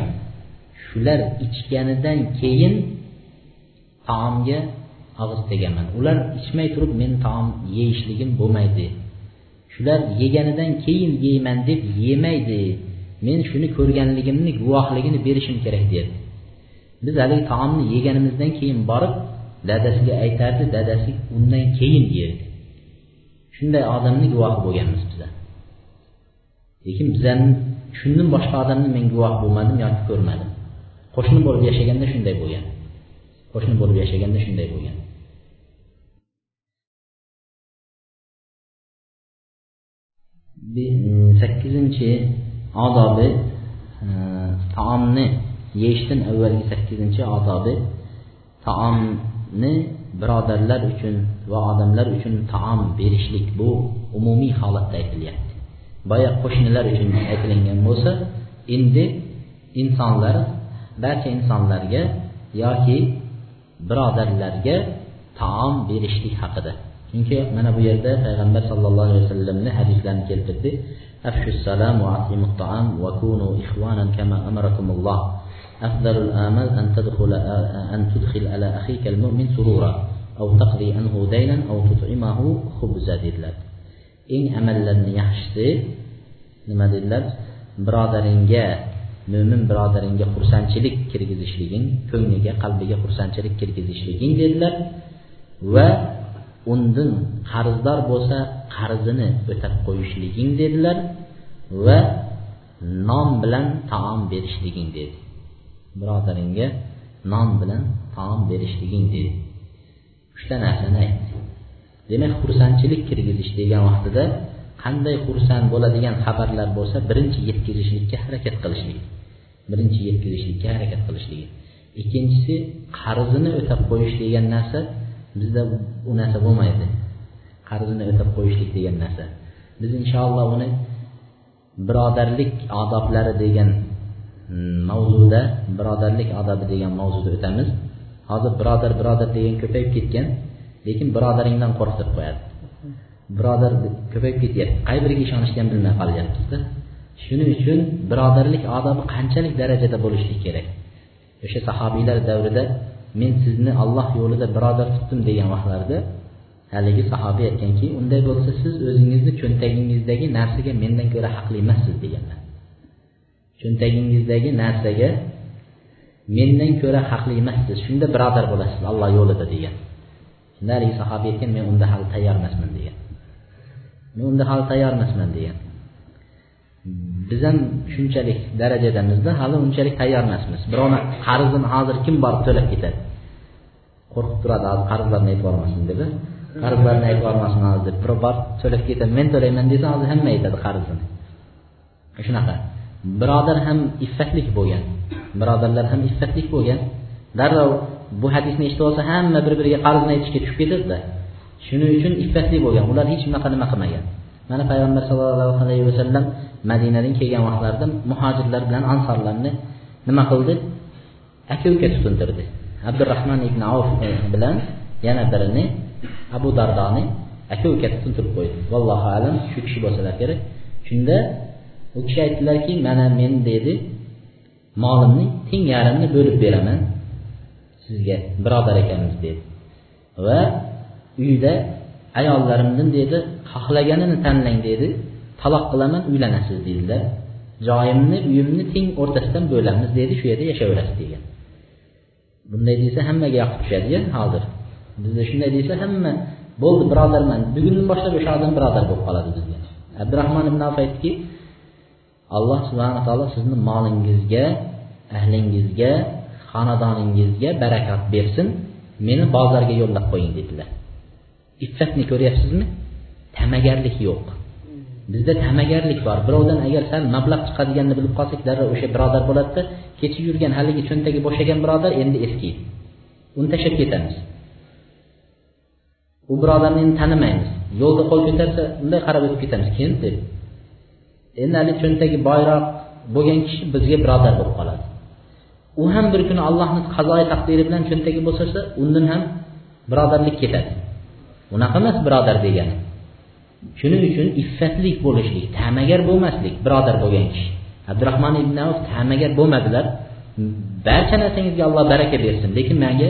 shular ichganidan keyin taomga og'iz tegaman. Ular ichmay turib men taom yeyishligim bo'lmaydi. Shular yeganidan keyin yeyman deb yemaydi. Men shuni ko'rganligimni guvohligini berishim kerak derdi. Biz haligi taomni yeganimizdan keyin borib dadasiga aytardi dadasi undan keyin yerdi. Shunday odamni guvohi bo'lganmiz bizlar lekin bizlarni shundan boshqa odamni men guvoh bo'lmadim yoki ko'rmadim. Qo'shni bo'lib yashaganda shunday bo'lgan. Qo'shni bo'lib yashaganda shunday bo'lgan. Mm, sakkizinchi odobi e, taomni yeyishdan avvalgi sakkizinchi odobi taomni birodarlar uchun va odamlar uchun taom berishlik bu umumiy holatda aytilyapti. Boya qo'shnilar uchun aytilingan bo'lsa endi insonlar barcha insonlarga yoki birodarlarga taom berishlik haqida. Chunki mana bu yerda payg'ambar sallallohu alayhi vasallamni hadislarini keltirdi afshu salam va atimut taam va kunu ikhwanan kama amarakumulloh أفضل الآمال أن تدخل أن تدخل على أخيك المؤمن سرورا أو تقضي عنه دينا أو تطعمه خبزا dedilar eng amallarni yaxshisi nima dedilar birodaringga mo'min birodaringga xursandchilik kirgizishliging ko'ngliga qalbiga xursandchilik kirgizishliging dedilar va undan qarzdor bo'lsa qarzini o'tab qo'yishliging dedilar va non bilan taom berishliging dedi. Birodaringga non bilan taom berishliging dedi. Uchta narsani aytdi. Demak xursandchilik kirgizish degan vaqtida qanday xursand bo'ladigan xabarlar bo'lsa birinchi yetkazishlikka harakat qilishlik. Birinchi yetkazishlikka harakat qilishligi ikkinchisi qarzini o'tab qo'yish degan narsa bizda u narsa bo'lmaydi. Qarzini o'tab qo'yishlik degan narsa. Biz inshaalloh uni birodarlik odoblari degan mavzuda birodarlik odobi degan mavzuda o'tamiz. Hozir birodar birodar degan ko'payib ketgan lekin birodaringdan qo'rqitib qo'yadi. Birodar ko'payib ketyapti. Qay biriga ishonishni ham bilmay qolyapmizda shuning uchun birodarlik odobi qanchalik darajada bo'lishi kerak? O'sha sahobiylar davrida men sizni alloh yo'lida birodar tutdim degan vaqtlarda haligi sahobiy aytganki unday bo'lsa siz o'zingizni cho'ntagingizdagi narsaga mendan ko'ra haqli emassiz deganlar. Cho'ntagingizdagi narsaga mendan ko'ra haqli emassiz shunda birodar bo'lasiz alloh yo'lida degan. Shunda haligi sahobiy aytgan men unda hali tayyor emasman degan. Men unda hali tayyor emasman degan. Biz ham shunchalik darajadamizda hali unchalik tayyor emasmiz birovni qarzini hozir kim borib to'lab ketadi? Qo'rqib turadi hozir qarzlarni aytib yubormasin deb qarzlarni aytib yubormasin hozir deb birov borib to'lab ketadi men to'layman desa hozir hamma aytadi qarzini. E, shunaqa. Birodar ham iffatlik bo'lgan. Birodarlar ham iffatlik bo'lgan. Darrov bu hadisni eshitib olsa hamma bir biriga qarzni aytishga tushib ketadida. Shuning uchun iffatli bo'lgan. Ular hech bunaqa nima qilmagan. Mana payg'ambar sallallohu alayhi vasallam madinadan kelgan vaqtlarida muhojirlar bilan ansorlarni nima qildi? Aka uka tutintirdi. Abdurahmon ibn avf eh, bilan yana birini abu dardoni aka uka tutintirib qo'ydi. Vallohu alam shu kishi bo'lsalar kerak. Shunda u kishi aytdilarki mana men dedi molimni teng yarimni bo'lib beraman. Sizga birodar ekanmiz dedi. Va uyda ayollarimdan dedi xohlaganini tanlang dedi. Taloq qilaman uylanasiz dedilar. Joyimni uyimni teng o'rtasidan bo'lamiz dedi. Shu yerda yashayverasiz degan. Bunday desa hammaga yoqib tushadiya hozir. Bizda shunday desa hamma bo'ldi birodarman bugundan boshlab o'sha odam birodar bo'lib qoladi bizga abdurahmon ibn avf aytdiki alloh subhana taolo sizni molingizga ahlingizga xonadoningizga barakat bersin. Meni bozorga yo'llab qo'ying dedilar. Iffatni ko'ryapsizmi? Ta'magarlik yo'q. Bizda ta'magarlik bor. Birovdan agar sal mablag' chiqadiganini bilib qolsak darrov o'sha birodar bo'ladida kechib yurgan haligi cho'ntagi bo'shagan birodar endi eskiydi uni tashlab ketamiz. U birodarni endi tanimaymiz. Yo'lda qo'l ko'tarsa unday qarab o'tib ketamiz. Kim deb endi haligi cho'ntagi boyroq bo'lgan kishi bizga birodar bo'lib qoladi. U ham bir kuni allohni qazoi taqdiri bilan cho'ntagi bo'shasa undan ham birodarlik ketadi. Unaqa emas birodar degani. Shuning uchun iffatlik bo'lishlik ta'magar bo'lmaslik birodar bo'lgan kishi abdurahmon ibn avf ta'magar bo'lmadilar. Barcha narsangizga alloh baraka bersin. Lekin menga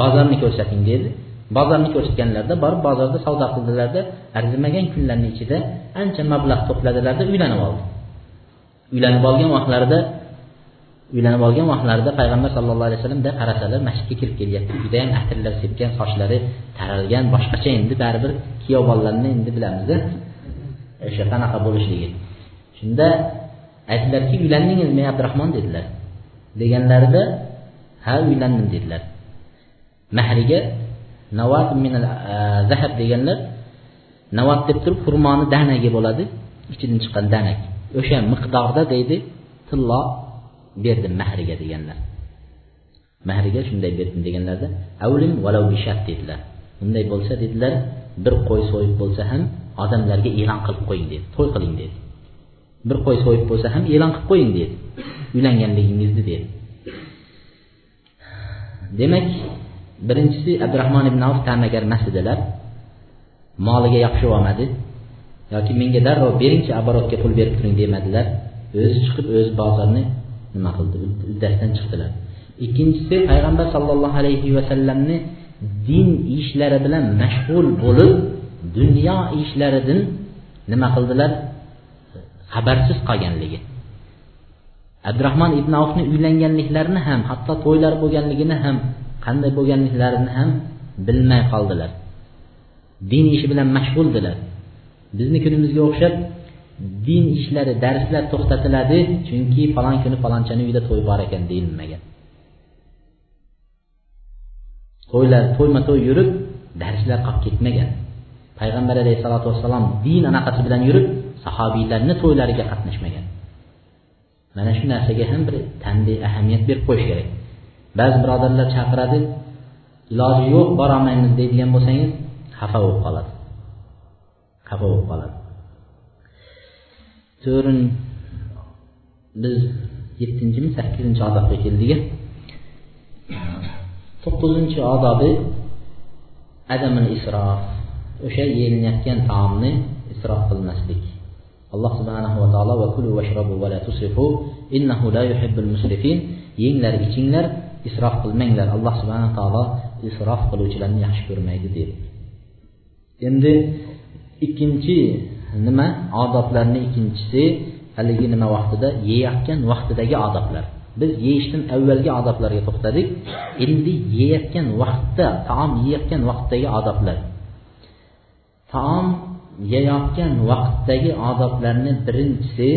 bozorni ko'rsating dedi. Bozorni ko'rsatganlarida borib bozorda savdo qildilarda arzimagan kunlarni ichida ancha mablag' to'pladilarda uylanib oldi. Uylanib olgan vaqtlarida uylanib olgan vaqtlarida payg'ambar sallallohu alayhi vasallamda qarasalar masjidga kirib kelyapti. Judayam atirlar sepgan sochlari taralgan boshqacha endi baribir kuyov bolalarni endi bilamizda. O'sha qanaqa bo'lishligi. Shunda aytdilarki uylandingizmi abdurahmon dedilar. Deganlarida ha uylandim dedilar. Mahriga navat min zahab deganlar navat deb turib xurmoni danagi bo'ladi ichidan chiqqan danak. O'sha miqdorda deydi tillo berdim mahriga deganlar. Mahriga shunday berdim deganlarda avlim valov bishat dedilar. Unday bo'lsa dedilar bir qo'y so'yib bo'lsa ham odamlarga e'lon qilib qo'ying dedi. To'y qiling dedi. Bir qo'y so'yib bo'lsa ham e'lon qilib qo'ying dedi. Uylanganligingizni dedi. Demak birinchisi abdurahmon ibn avf ta'magar emas edilar. Moliga yopishib olmadi yoki menga darrov beringchi оборотga pul berib turing demadilar. O'zi chiqib o'zi bozorni nima qildi? Uddasidan chiqdilar. Ikkinchisi payg'ambar sollallohu alayhi vasallamni din ishlari bilan mashg'ul bo'lib dunyo ishlaridan nima qildilar? Xabarsiz qolganligi. Abdurahmon ibn avfni uylanganliklarini ham hatto to'ylar bo'lganligini ham qanday bo'lganliklarini ham bilmay qoldilar. Din ishi bilan mashg'uldilar. Bizni kunimizga o'xshab din ishlari darslar to'xtatiladi chunki falon kuni falonchani uyida to'y bor ekan deyilmagan. To'ylar to'yma to'y yurib darslar qolib ketmagan. Payg'ambar alayhissalotu vassalom din anaqasi bilan yurib sahobiylarni to'ylariga qatnashmagan. Mana shu narsaga ham bir tanbeh ahamiyat berib qo'yish kerak. Ba'zi birodarlar chaqiradi iloji yo'q borolmaymiz deydigan bo'lsangiz xafa bo'lib qoladi. Xafa bo'lib qoladi. To'rin biz yettinchimi sakkizinchi odobga keldik to'qqizinchi odobi adamil isrof. O'sha yeyilayotgan taomni isrof qilmaslik. Alloh subhanahu va taolo va kulu vashrabu va la tusrifu innahu la yuhibbul musrifin. Yenglar ichinglar isrof qilmanglar. Alloh subhanahu taolo isrof qiluvchilarni yaxshi ko'rmaydi deydi. Endi ikkinchi nima? Odoblarni ikkinchisi haligi nima vaqtida? Yeyayotgan vaqtidagi odoblar. Biz yeyishdan avvalgi odoblarga to'xtadik. Endi yeyayotgan vaqtda taom yeyayotgan vaqtdagi odoblar. Taom yeyayotgan vaqtdagi odoblarni birinchisi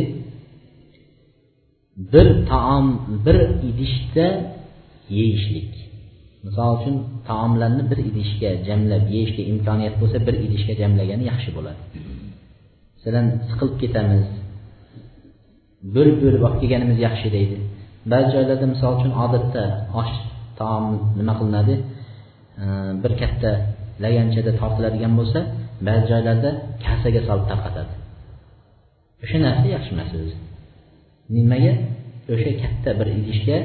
bir taom bir idishda yeyishlik. Misol uchun taomlarni bir idishga jamlab yeyishga imkoniyat bo'lsa bir idishga jamlagani yaxshi bo'ladi. Masalan siqilib ketamiz. Bo'lib bo'lib olib kelganimiz yaxshi deydi. Ba'zi joylarda misol uchun odatda osh taom nima qilinadi? Bir katta laganchada tortiladigan bo'lsa ba'zi joylarda kasaga solib tarqatadi. O'sha narsa yaxshi emas o'zi. Nimaga? O'sha katta bir idishga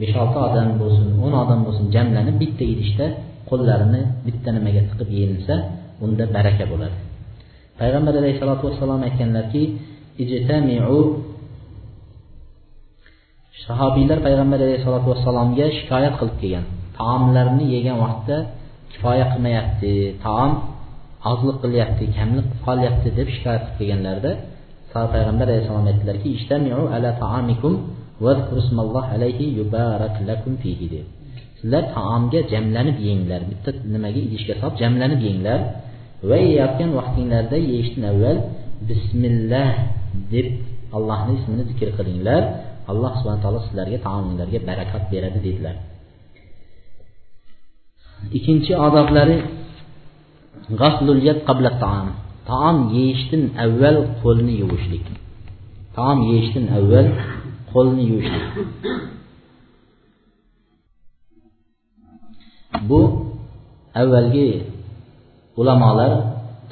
besh olti odam bo'lsin o'n odam bo'lsin jamlanib bitta idishda qo'llarini bitta nimaga tiqib yeyilsa unda baraka bo'ladi. Payg'ambar alayhissalotu vassalom aytganlarki sahobiylar payg'ambar alayhissalotu vassalomga shikoyat qilib kelgan. Taomlarni yegan vaqtda kifoya qilmayapti taom ozliq qilyapti kamlik qolyapti deb shikoyat qilib kelganlarida payg'ambar alayhissalom aytdilarki ala taamikum alayhi yubarak lakum fihi deb. Sizlar taomga jamlanib yenglar. Bitta nimaga idishga solib jamlanib yenglar. Va yeyotgan vaqtinglarda yeyishdan avval bismillah deb allohni ismini zikr qilinglar. Alloh subhana taolo sizlarga taominglarga barakat beradi dedilar. Ikkinchi odoblari taom. Yeyishdan avval qo'lni yuvishlik. Taom yeyishdan avval qo'lni yuvishlik. Bu avvalgi ulamolar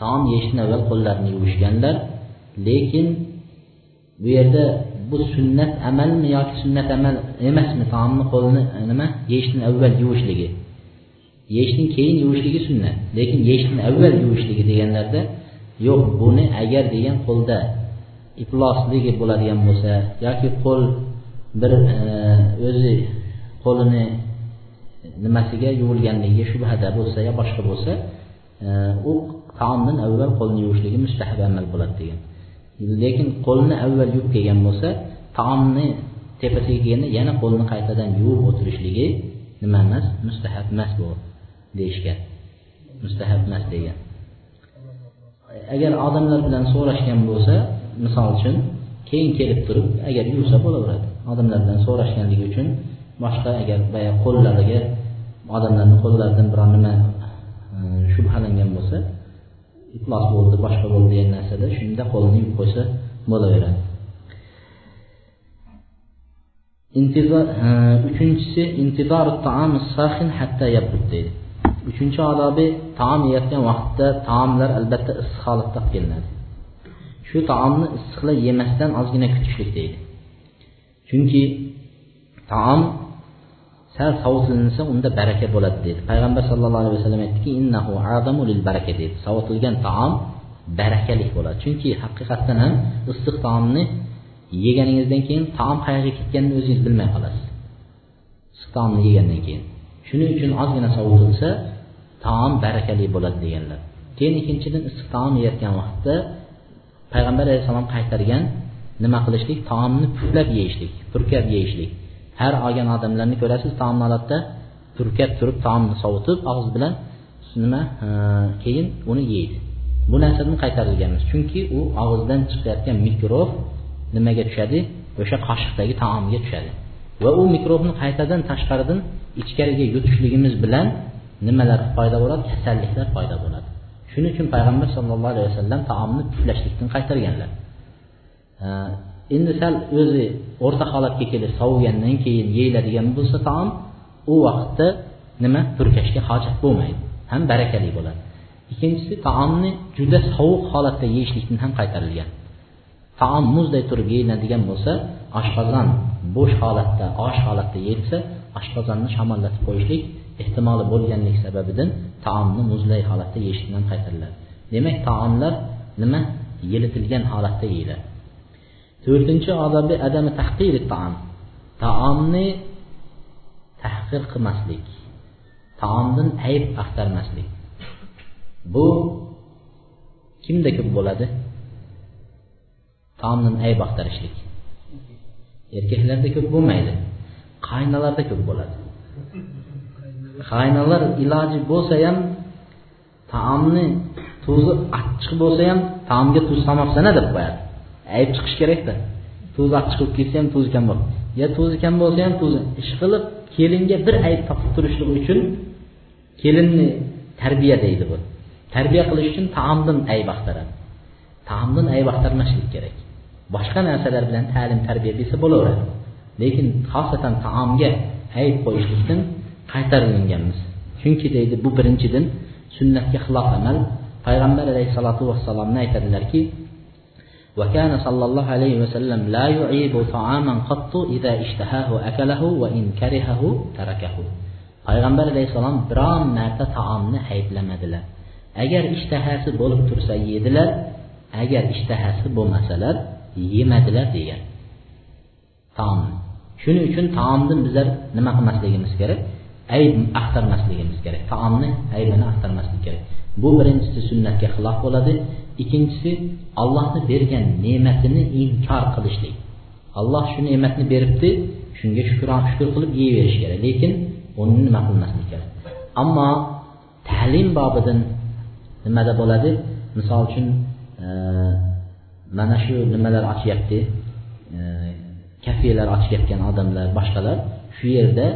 taom yeyishdan avval qo'llarini yuvishganlar lekin bu yerda bu sunnat amalmi yoki sunnat amal emasmi taomni qo'lni e, nima yeyishdan avval yuvishligi yeyishdan keyin yuvishligi sunnat lekin yeyishdan avval yuvishligi deganlarda yo'q buni agar degan qo'lda iflosligi bo'ladigan bo'lsa yoki qo'l bir e, o'zi qo'lini nimasiga yuvilganligiga shubhada bo'lsa yo boshqa bo'lsa u taomdan avval qo'lni yuvishligi mustahab amal bo'ladi degan. Lekin qo'lni avval yuvib kelgan bo'lsa taomni tepasiga kelganda yana qo'lni qaytadan yuvib o'tirishligi nima emas? Mustahab emas bu deyishgan. Mustahab emas degan. Agar odamlar bilan so'rashgan bo'lsa misol uchun keyin kelib turib agar yuvsa bo'laveradi. Odamlar bilan so'rashganligi uchun boshqa agar boya qo'llariga odamlarni qo'llaridan biror nima shubhalangan bo'lsa iflos bo'ldi boshqa bo'ldi degan narsada shunda qo'lini yuvib qo'ysa bo'laveradi. E, uchinchisi deydi. Uchinchi odobi taom yeyotgan vaqtda taomlar albatta issiq holatda kelinadi shu taomni issiqlab yemasdan ozgina kutishlik deydi. Chunki taom sal sovutilinsa unda baraka bo'ladi dedi payg'ambar sallallohu alayhi vasallam aytdiki innahu adamu lil baraka dedi sovutilgan taom barakali bo'ladi. Chunki haqiqatdan ham issiq taomni yeganingizdan keyin taom qayerga ketganini o'zingiz bilmay qolasiz. Issiq taomni yegandan keyin. Shuning uchun ozgina sovutilsa taom barakali bo'ladi deganlar. Keyin ikkinchidan issiq taom yeyotgan vaqtda payg'ambar alayhissalom qaytargan nima qilishlik? Taomni puflab yeyishlik purkab yeyishlik. Har olgan odamlarni ko'rasiz taomni oladida purkab turib taomni sovutib og'iz bilan nima keyin uni yeydi. Bu narsadan qaytarilganmiz. Chunki u og'izdan chiqayotgan mikrob nimaga tushadi? O'sha qoshiqdagi taomga tushadi. Va u mikrobni qaytadan tashqaridan ichkariga yutishligimiz bilan nimalar paydo bo'ladi? Kasalliklar paydo bo'ladi. Shuning uchun payg'ambar sallallohu alayhi vasallam taomni puflashlikdan qaytarganlar. Endi sal o'zi o'rta holatga kelib sovigandan keyin yeyiladigan bo'lsa taom u vaqtda nima? Purkashga hojat bo'lmaydi. Ham barakali bo'ladi. Ikkinchisi taomni juda sovuq holatda yeyishlikdan ham qaytarilgan. Taom muzday turib yeyiladigan bo'lsa oshqozon bo'sh holatda osh holatda yeyilsa oshqozonni shamollatib qo'yishlik ehtimoli bo'lganligi sababidan taomni muzlay holatda yeyishlikdan qaytariladi. Demak taomlar nima? Yilitilgan holatda yeyiladi. To'rtinchi odobi adami tahqiri taom. Taomni tahqir qilmaslik taomdan ayb axtarmaslik. Bu kimda ko'p bo'ladi? Taomdan ayb axtarishlik. Erkaklarda ko'p bo'lmaydi. Qaynalarda ko'p bo'ladi. Qaynolar iloji bo'lsa ham taomni tuzi achchiq bo'lsa ham taomga tuz solmabsana deb qo'yadi. Ayb chiqishi kerakda tuz chiqib ketsa ham tuzi kam yo tuzi kam bo'lsa ham tuzi ish qilib kelinga bir ayb topib turishlik uchun kelinni tarbiya deydi bu. Tarbiya qilish uchun taomdan ayb axtaradi. Taomdan ayb axtarmaslik kerak. Boshqa narsalar bilan ta'lim tarbiya bersa bo'laveradi. Lekin xosatan taomga ayb qo'yishlikdan qaytarilganmiz chunki deydi bu birinchidan sunnatga xilof amal. Payg'ambar alayhissalotu vassalomni aytadilarki وكان صلى الله عليه وسلم لا يعيب طعاما قط إذا اشتهاه أكله وإن كرهه تركه payg'ambar alayhissalom biron marta taomni ayblamadilar agar ishtahasi bo'lib tursa yedilar agar ishtahasi bo'lmasalar yemadilar degan taomni shuning uchun taomni bizlar nima qilmasligimiz kerak ayb axtarmasligimiz kerak taomni aybini axtarmaslik kerak bu birinchisi sunnatga xilof bo'ladi ikkinchisi allohni bergan ne'matini inkor qilishlik alloh shu ne'matni beribdi shunga shukur shukur qilib yeyverish kerak lekin uni nima qilmaslik kerak ammo ta'lim bobidan nimada bo'ladi misol uchun e, mana shu nimalar ochyapti e, kafelar ochayotgan odamlar boshqalar. Shu yerda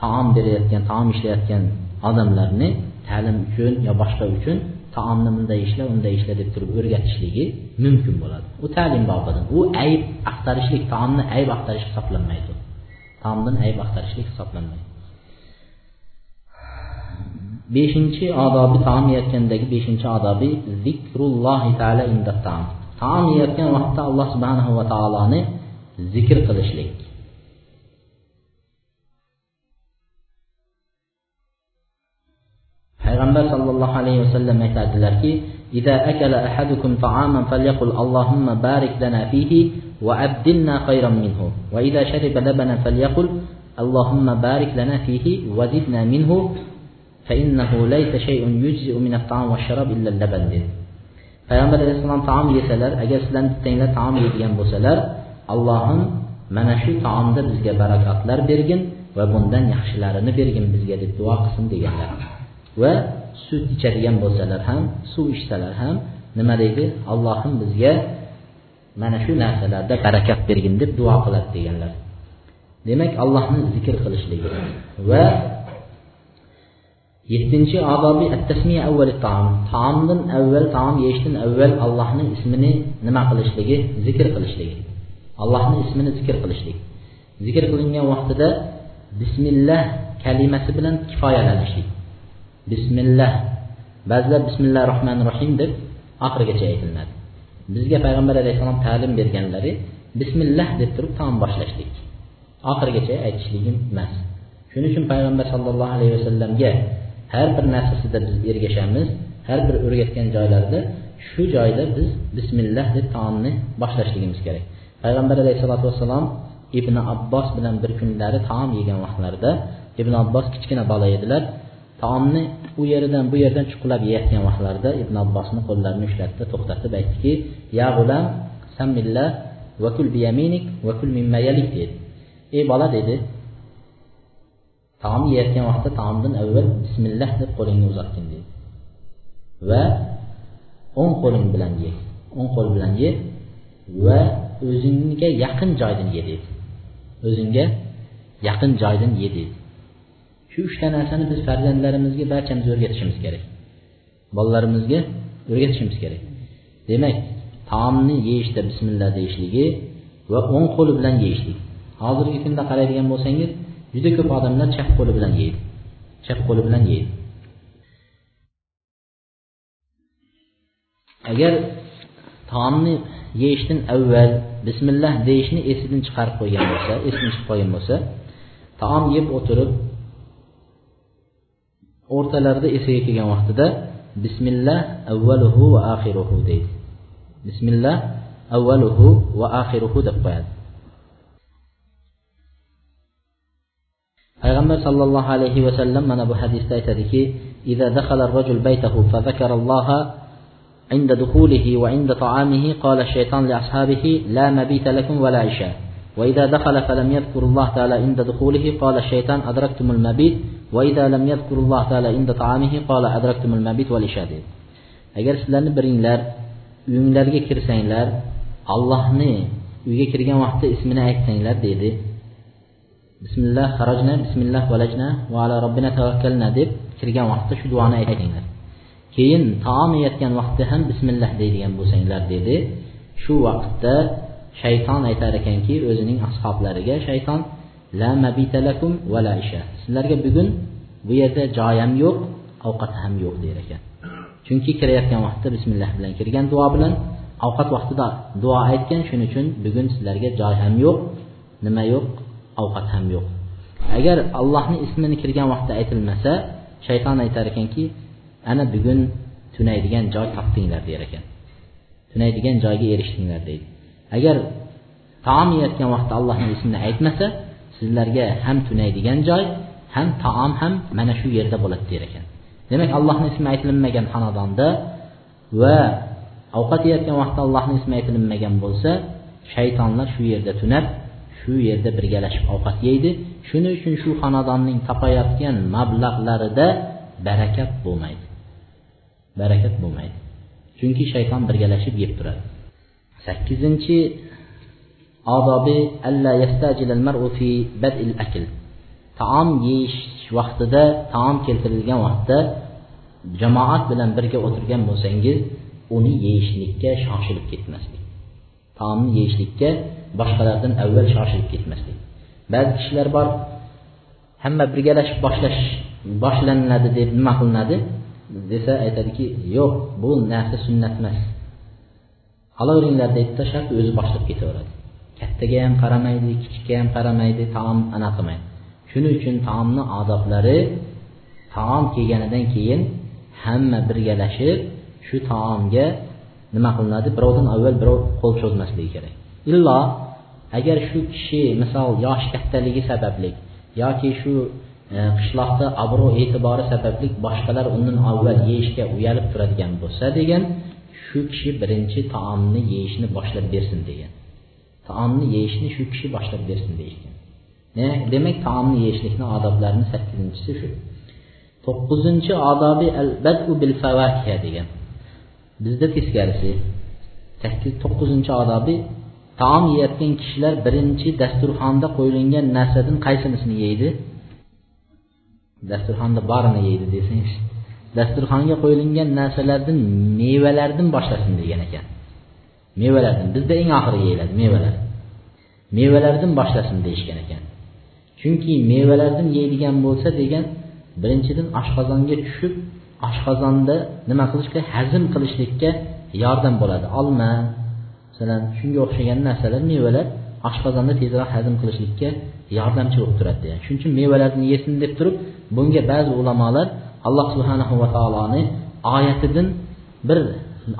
taom berayotgan taom ishlayotgan odamlarni ta'lim uchun yo boshqa uchun taomni bunday ishla unday ishla deb turib o'rgatishligi mumkin bo'ladi. U ta'lim bobidan u ayb axtarishlik taomni ayb axtarish hisoblanmaydi. Taomdan ayb axtarishlik hisoblanmaydi. Beshinchi odobi taom yeyotgandagi beshinchi odobi zikrullohi taala inda taom taom yeyotgan vaqtda alloh subhanahu va taoloni zikr qilishlik. payg'ambar sollallohu alayhi vasallam aytadilarki إذا أكل أحدكم طعاما فليقل اللهم بارك لنا فيه وأبدلنا خيرا منه وإذا شرب لبنا فليقل اللهم بارك لنا فيه وزدنا منه فإنه ليس شيء يجزئ من الطعام والشراب إلا اللبن payg'ambar alayhissalom taom yesalar agar sizlarni bittanglar taom yeydigan bo'lsalar allohim mana shu taomda bizga barakotlar bergin va bundan yaxshilarini bergin bizga deb duo qilsin deganlar Va sut ichadigan bo'lsalar ham suv ichsalar ham nima deydi? Allohim bizga mana shu narsalarda barakat bergin deb duo qiladi deganlar. Demak allohni zikr qilishligi va yettinchi odobi taomdan avval taom yeyishdan avval allohning ismini nima qilishligi? Zikr qilishligi. Allohni ismini zikr qilishlik. Zikr qilingan vaqtida bismillah kalimasi bilan kifoyalanishlik bismillah. Ba'zilar bismillahi rohmanir rohim deb oxirigacha aytiladi bizga payg'ambar alayhissalom ta'lim berganlari bismillah deb turib taom boshlashlik. Oxirigacha aytishligim emas. Shuning uchun payg'ambar sollallohu alayhi vasallamga har bir narsasida biz ergashamiz har bir o'rgatgan joylarida shu joyda biz bismillah deb taomni boshlashligimiz kerak. Payg'ambar alayhissalotu vassalom ibn abbos bilan bir kunlari taom yegan vaqtlarida ibn abbos kichkina bola edilar. Taomni u yeridan bu yerdan chuqurlab yeyotgan vaqtlarida ibn abbosni qo'llarini ushlatdi to'xtatib aytdiki ya g'ulam sammillah vakul biyaminik vakul mimmayalik dedi. Ey bola dedi. Taom yeyotgan vaqtda taomdan avval bismillah deb qo'lingni uzatgin dedi. Va o'ng qo'ling bilan ye o'ng qo'l bilan ye va o'zingga yaqin joydan ye dedi. O'zingga yaqin joydan ye dedi. Shu uchta narsani biz farzandlarimizga barchamiz o'rgatishimiz kerak. Bolalarimizga o'rgatishimiz kerak. Demak taomni yeyishda bismillah deyishligi va o'ng qo'li bilan yeyishlik. Hozirgi kunda qaraydigan bo'lsangiz juda ko'p odamlar chap qo'li bilan yeydi. Chap qo'li bilan yeydi. Agar taomni yeyishdan avval bismillah deyishni esidan chiqarib qo'ygan bo'lsa esidan chiqib qolgan bo'lsa taom yeb o'tirib o'rtalarida esiga kelgan vaqtida bismillah avvaluhu va axiruhu deydi bismillah avvaluhu va axiruhu deb qo'yadi payg'ambar sollallohu alayhi vasallam mana bu hadisda aytadiki إذا دخل الرجل بيته فذكر الله عند دخوله وعند طعامه قال الشيطان لأصحابه لا مبيت لكم ولا عشاء وإذا دخل فلم يذكر الله تعالى عند دخوله قال الشيطان أدركتم المبيت وإذا لم يذكر الله تعالى عند طعامه قال أدركتم المبيت والعشاء dedi agar sizlarni biringlar uyinglarga kirsanglar allohni uyga kirgan vaqtda ismini aytsanglar dedi bismillah xarajna bismillah valajna va ala robbina tavakkalna deb kirgan vaqtda shu duoni aytinglar keyin taom yeyotgan vaqtda ham bismillah deydigan bo'lsanglar dedi shu vaqtda shayton aytar ekanki o'zining ashoblariga shayton la mabitalakum va la isha. Sizlarga bugun bu yerda joy ham yo'q ovqat ham yo'q der ekan. Chunki kirayotgan vaqtda bismillah bilan kirgan duo bilan ovqat vaqtida duo aytgan shuning uchun bugun sizlarga joy ham yo'q nima yo'q ovqat ham yo'q. Agar allohni ismini kirgan vaqtda aytilmasa shayton aytar ekanki ana bugun tunaydigan joy topdinglar der ekan. Tunaydigan joyga erishdinglar deydi. Agar taom yeyotgan vaqtda allohni ismini aytmasa sizlarga ham tunaydigan joy ham taom ham mana shu yerda bo'ladi der ekan. Demak allohni ismi aytilinmagan xonadonda va ovqat yeyotgan vaqtda allohni ismi aytilinmagan bo'lsa shaytonlar shu yerda tunab shu yerda birgalashib ovqat yeydi. Shuning uchun shu xonadonning topayotgan mablag'larida barakat bo'lmaydi. Barakat bo'lmaydi. Chunki shayton birgalashib yeb turadi. Sakkizinchi odobi alla yastajilal mar'u fi bad'il akl. Taom yeyish vaqtida taom keltirilgan vaqtda jamoat bilan birga o'tirgan bo'lsangiz uni yeyishlikka shoshilib ketmaslik. Taomni yeyishlikka boshqalardan avval shoshilib ketmaslik. Ba'zi kishilar bor hamma birgalashib boshlash boshlaniladi deb nima qilinadi? desa aytadiki yo'q bu narsa sunnat emas. Qolaveringlar deb tashlab o'zi boshlab ketaveradi. Kattaga ham qaramaydi kichikka ham qaramaydi taom ana qilmaydi shuning uchun taomni odoblari taom kelganidan keyin hamma birgalashib shu taomga nima qilinadi? Birovdan avval birov qo'l cho'zmasligi kerak. Illo agar shu kishi misol yoshi kattaligi sababli yoki shu e, qishloqda obro' e'tibori sababli boshqalar undan avval yeyishga uyalib turadigan bo'lsa degan shu kishi birinchi taomni yeyishni boshlab bersin degan. Taomni yeyishni shu kishi boshlab bersin deyishgan. Demak taomni yeyishlikni odoblarini sakkizinchisi shu. To'qqizinchi odobi al badu bil favakiha degan. Bizda teskarisi sakkiz to'qqizinchi odobi taom yeyotgan kishilar birinchi dasturxonda qo'yilgan narsadan qaysinisini yeydi? Dasturxonda borini yeydi desangiz. Dasturxonga qo'yilgan narsalardan mevalardan boshlasin degan ekan. Mevalardan bizda eng oxirgi yeyiladi mevalar. Mevalardan boshlasin deyishgan ekan. Chunki mevalardan yeydigan bo'lsa degan birinchidan oshqozonga tushib oshqozonda nima qilishga hazm qilishlikka yordam bo'ladi. Olma masalan shunga o'xshagan narsalar mevalar oshqozonda tezroq hazm qilishlikka yordamchi bo'lib turadi degan. Shuning uchun mevalarni yesin deb turib bunga ba'zi ulamolar alloh subhanahu va taoloni oyatidan bir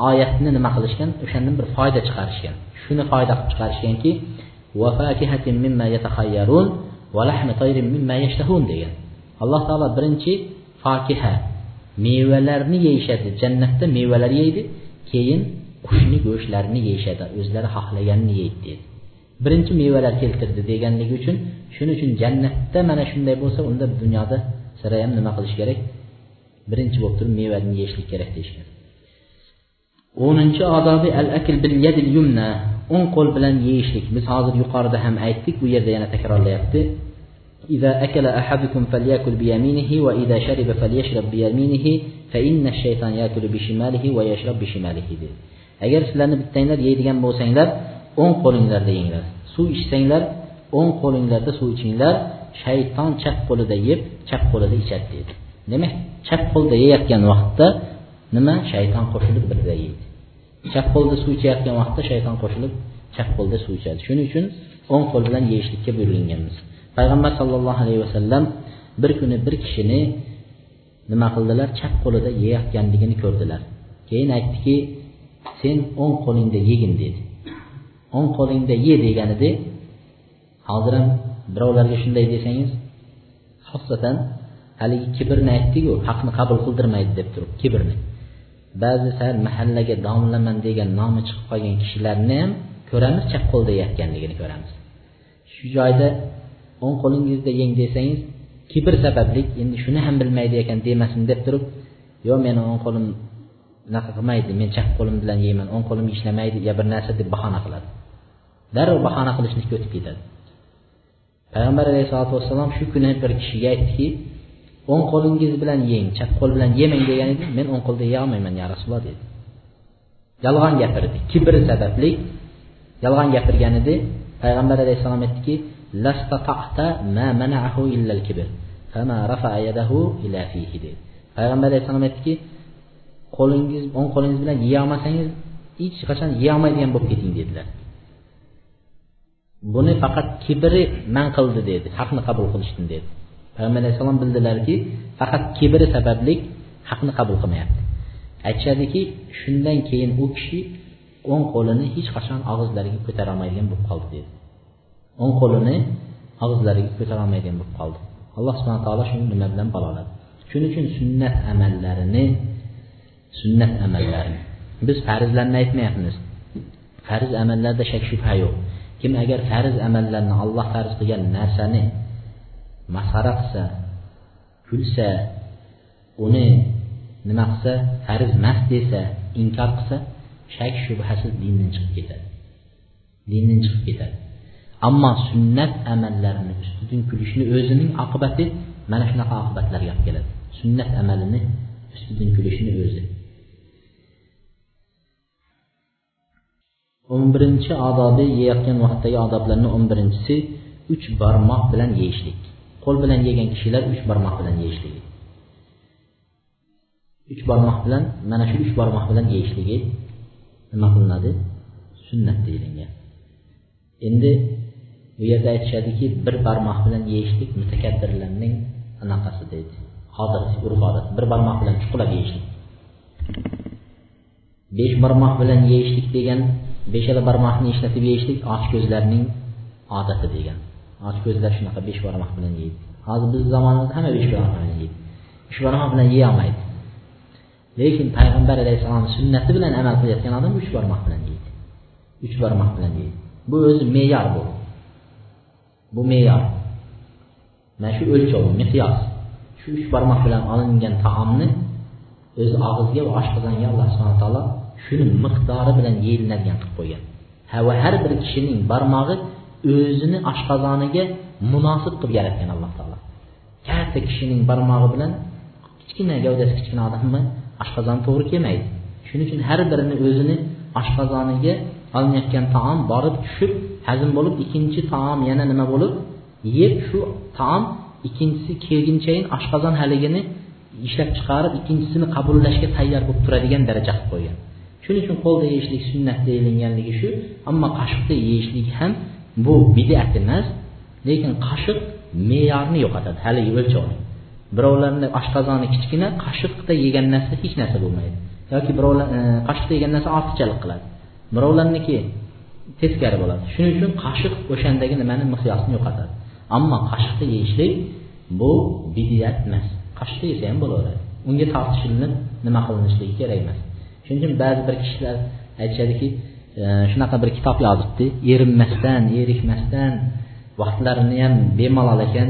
oyatni nima qilishgan? O'shandan bir foyda chiqarishgan. Shuni foyda qilib chiqarishganki degan. Alloh taolo birinchi fokiha mevalarni yeyishadi. Jannatda mevalar yeydi keyin qushni go'shtlarini yeyishadi o'zlari xohlaganini yeydi dedi birinchi mevalar keltirdi deganligi uchun shuning uchun jannatda mana shunday bo'lsa unda dunyoda sira ham nima qilish kerak? birinchi bo'lib turib mevani yeyishlik kerak deyishgan o'ninchi odobi al akl bil yadil yumna o'ng qo'l bilan yeyishlik biz hozir yuqorida ham aytdik bu yerda yana takrorlayapti إذا أكل أحدكم فليأكل بيمينه وإذا شرب فليشرب بيمينه فإن الشيطان يأكل بشماله ويشرب بشماله dedi agar sizlarni bittanglar yeydigan bo'lsanglar o'ng qo'linglarda yenglar suv ichsanglar o'ng qo'linglarda suv ichinglar shayton chap qo'lida yeb chap qo'lida ichadi dedi Demak chap qo'lda yeyotgan vaqtda nima? Shayton qo'shilib birga yeydi. Chap qo'lda suv ichayotgan vaqtda shayton qo'shilib chap qo'lda suv ichadi. Shuning uchun o'ng qo'l bilan yeyishlikka buyurilganmiz. Payg'ambar sollallohu alayhi vasallam bir kuni bir kishini nima qildilar? Chap qo'lida yeyotganligini ko'rdilar. Keyin aytdiki sen o'ng qo'lingda yegin dedi. O'ng qo'lingda ye deganida hozir ham birovlarga shunday desangiz xosatan haligi kibrni aytdiku haqni qabul qildirmaydi deb turib kibrni ba'zi sal mahallaga domlaman degan nomi chiqib qolgan kishilarni ham ko'ramiz chap qo'lda yotganligini ko'ramiz. Shu joyda o'ng qo'lingizda yeng desangiz kibr sababli endi shuni ham bilmaydi ekan demasin deb turib yo'q meni o'ng qo'lim unaqa qilmaydi men chap qo'lim bilan yeyman o'ng qo'lim ishlamaydi yo bir narsa deb bahona qiladi. Darrov bahona qilishlikka o'tib ketadi. Payg'ambar alayhisalotu vassalom shu kuni bir kishiga aytdiki o'ng qo'lingiz bilan yeng chap qo'l bilan yemang degan edi men o'ng qo'lda yeyolmayman ya rasululloh dedi. Yolg'on gapirdi. Kibr sababli yolg'on gapirgan edi payg'ambar alayhissalom aytdiki payg'ambar alayhissalom aytdiki qo'lingiz o'ng qo'lingiz bilan yeyolmasangiz hech qachon yeyolmaydigan bo'lib keting dedilar. Buni faqat kibri man qildi dedi. Haqni qabul qilishdan dedi. Payg'ambar alayhissalom bildilarki faqat kibri sababli haqni qabul qilmayapti. Aytishadiki shundan keyin u kishi o'ng qo'lini hech qachon og'izlariga ko'tarolmaydigan bo'lib qoldi dedi. O'ng qo'lini og'izlariga ko'tarolmaydigan bo'lib qoldi. Alloh subhana taolo shuni nima bilan baloladi shuning uchun sunnat amallarini sunnat amallarini. Biz farzlarni aytmayapmiz. Farz amallarda shak shubha yo'q. Kim agar farz amallarni olloh farz qilgan narsani masxara qilsa kulsa uni nima qilsa farz emas desa inkor qilsa shak shubhasiz dindan chiqib ketadi. Dindan chiqib ketadi. Ammo sunnat amallarini ustidan kulishni o'zining oqibati mana shunaqa oqibatlarga olib keladi. Sunnat amalini ustidan kulishni o'zi. O'n birinchi odobi yeyotgan vaqtdagi odoblarni o'n birinchisi uch barmoq bilan yeyishlik. Qo'l bilan yegan kishilar uch barmoq bilan yeyishligi. Uch barmoq bilan mana shu uch barmoq bilan yeyishligi nima qilinadi? Sunnat deyilgan. Endi bu yerda aytishadiki bir barmoq bilan yeyishlik mutakabbirlarning anaqasi deydi. Hozir urf odat bir barmoq bilan chuqurlab yeyishlik. Besh barmoq bilan yeyishlik degan beshala barmoqni ishlatib yeyishlik och ko'zlarning odati degan. Ac gözlər şunaqa 5 barmaq bilan yeyir. Hazır biz zamanımızda həmə 5 barmaq bilan yeyir. 3 barmaq bilan yeyə Lakin Peyğəmbər əleyhissalamın sünnəti ilə əməl edən adam 3 barmaq bilan yeyir. 3 barmaq bilan yeyir. Bu özü meyar bu. Bu meyar. Məşhur ölçü bu, miqyas. Şu 3 barmaq bilan alınğan taamını öz ağızga və aşqazanga Allah Subhanahu taala şunun miqdarı bilan yeyiladigan qilib qo'ygan. Ha va har hə, bir kishining barmog'i o'zini oshqozoniga munosib qilib yaratgan alloh taolo. Katta kishining barmog'i bilan kichkina gavdasi kichkina odamni oshqozoni to'g'ri kelmaydi. Shuning uchun har birini o'zini oshqozoniga olinayotgan taom borib tushib hazm bo'lib ikkinchi taom yana nima bo'lib? Yeb shu taom ikkinchisi kelgunchayin oshqozon haligini ishlab chiqarib ikkinchisini qabullashga tayyor bo'lib turadigan daraja qilib qo'ygan. Shuning uchun qo'lda yeyishlik sunnat deyilganligi shu ammo qoshiqda yeyishlik ham bu bidat emas lekin qoshiq me'yorni yo'qotadi. Haligi o'lchovni birovlarni oshqozoni kichkina qoshiqda yegan narsa hech narsa bo'lmaydi. Yoki birovlar e, qoshiqda yegan narsa ortiqchalik qiladi. Birovlarniki teskari bo'ladi. Shuning uchun qoshiq o'shandagi nimani miqyosini yo'qotadi. Ammo qoshiqda yeyishlik bu bidat emas. Qoshiqda yesa ham bo'laveradi. Unga tortishilib nima qilinishligi kerak emas. Shuning uchun ba'zi bir kishilar aytishadiki e, shunaqa bir kitob yozibdi. Erinmasdan erikmasdan vaqtlarini ham bemalol ekan.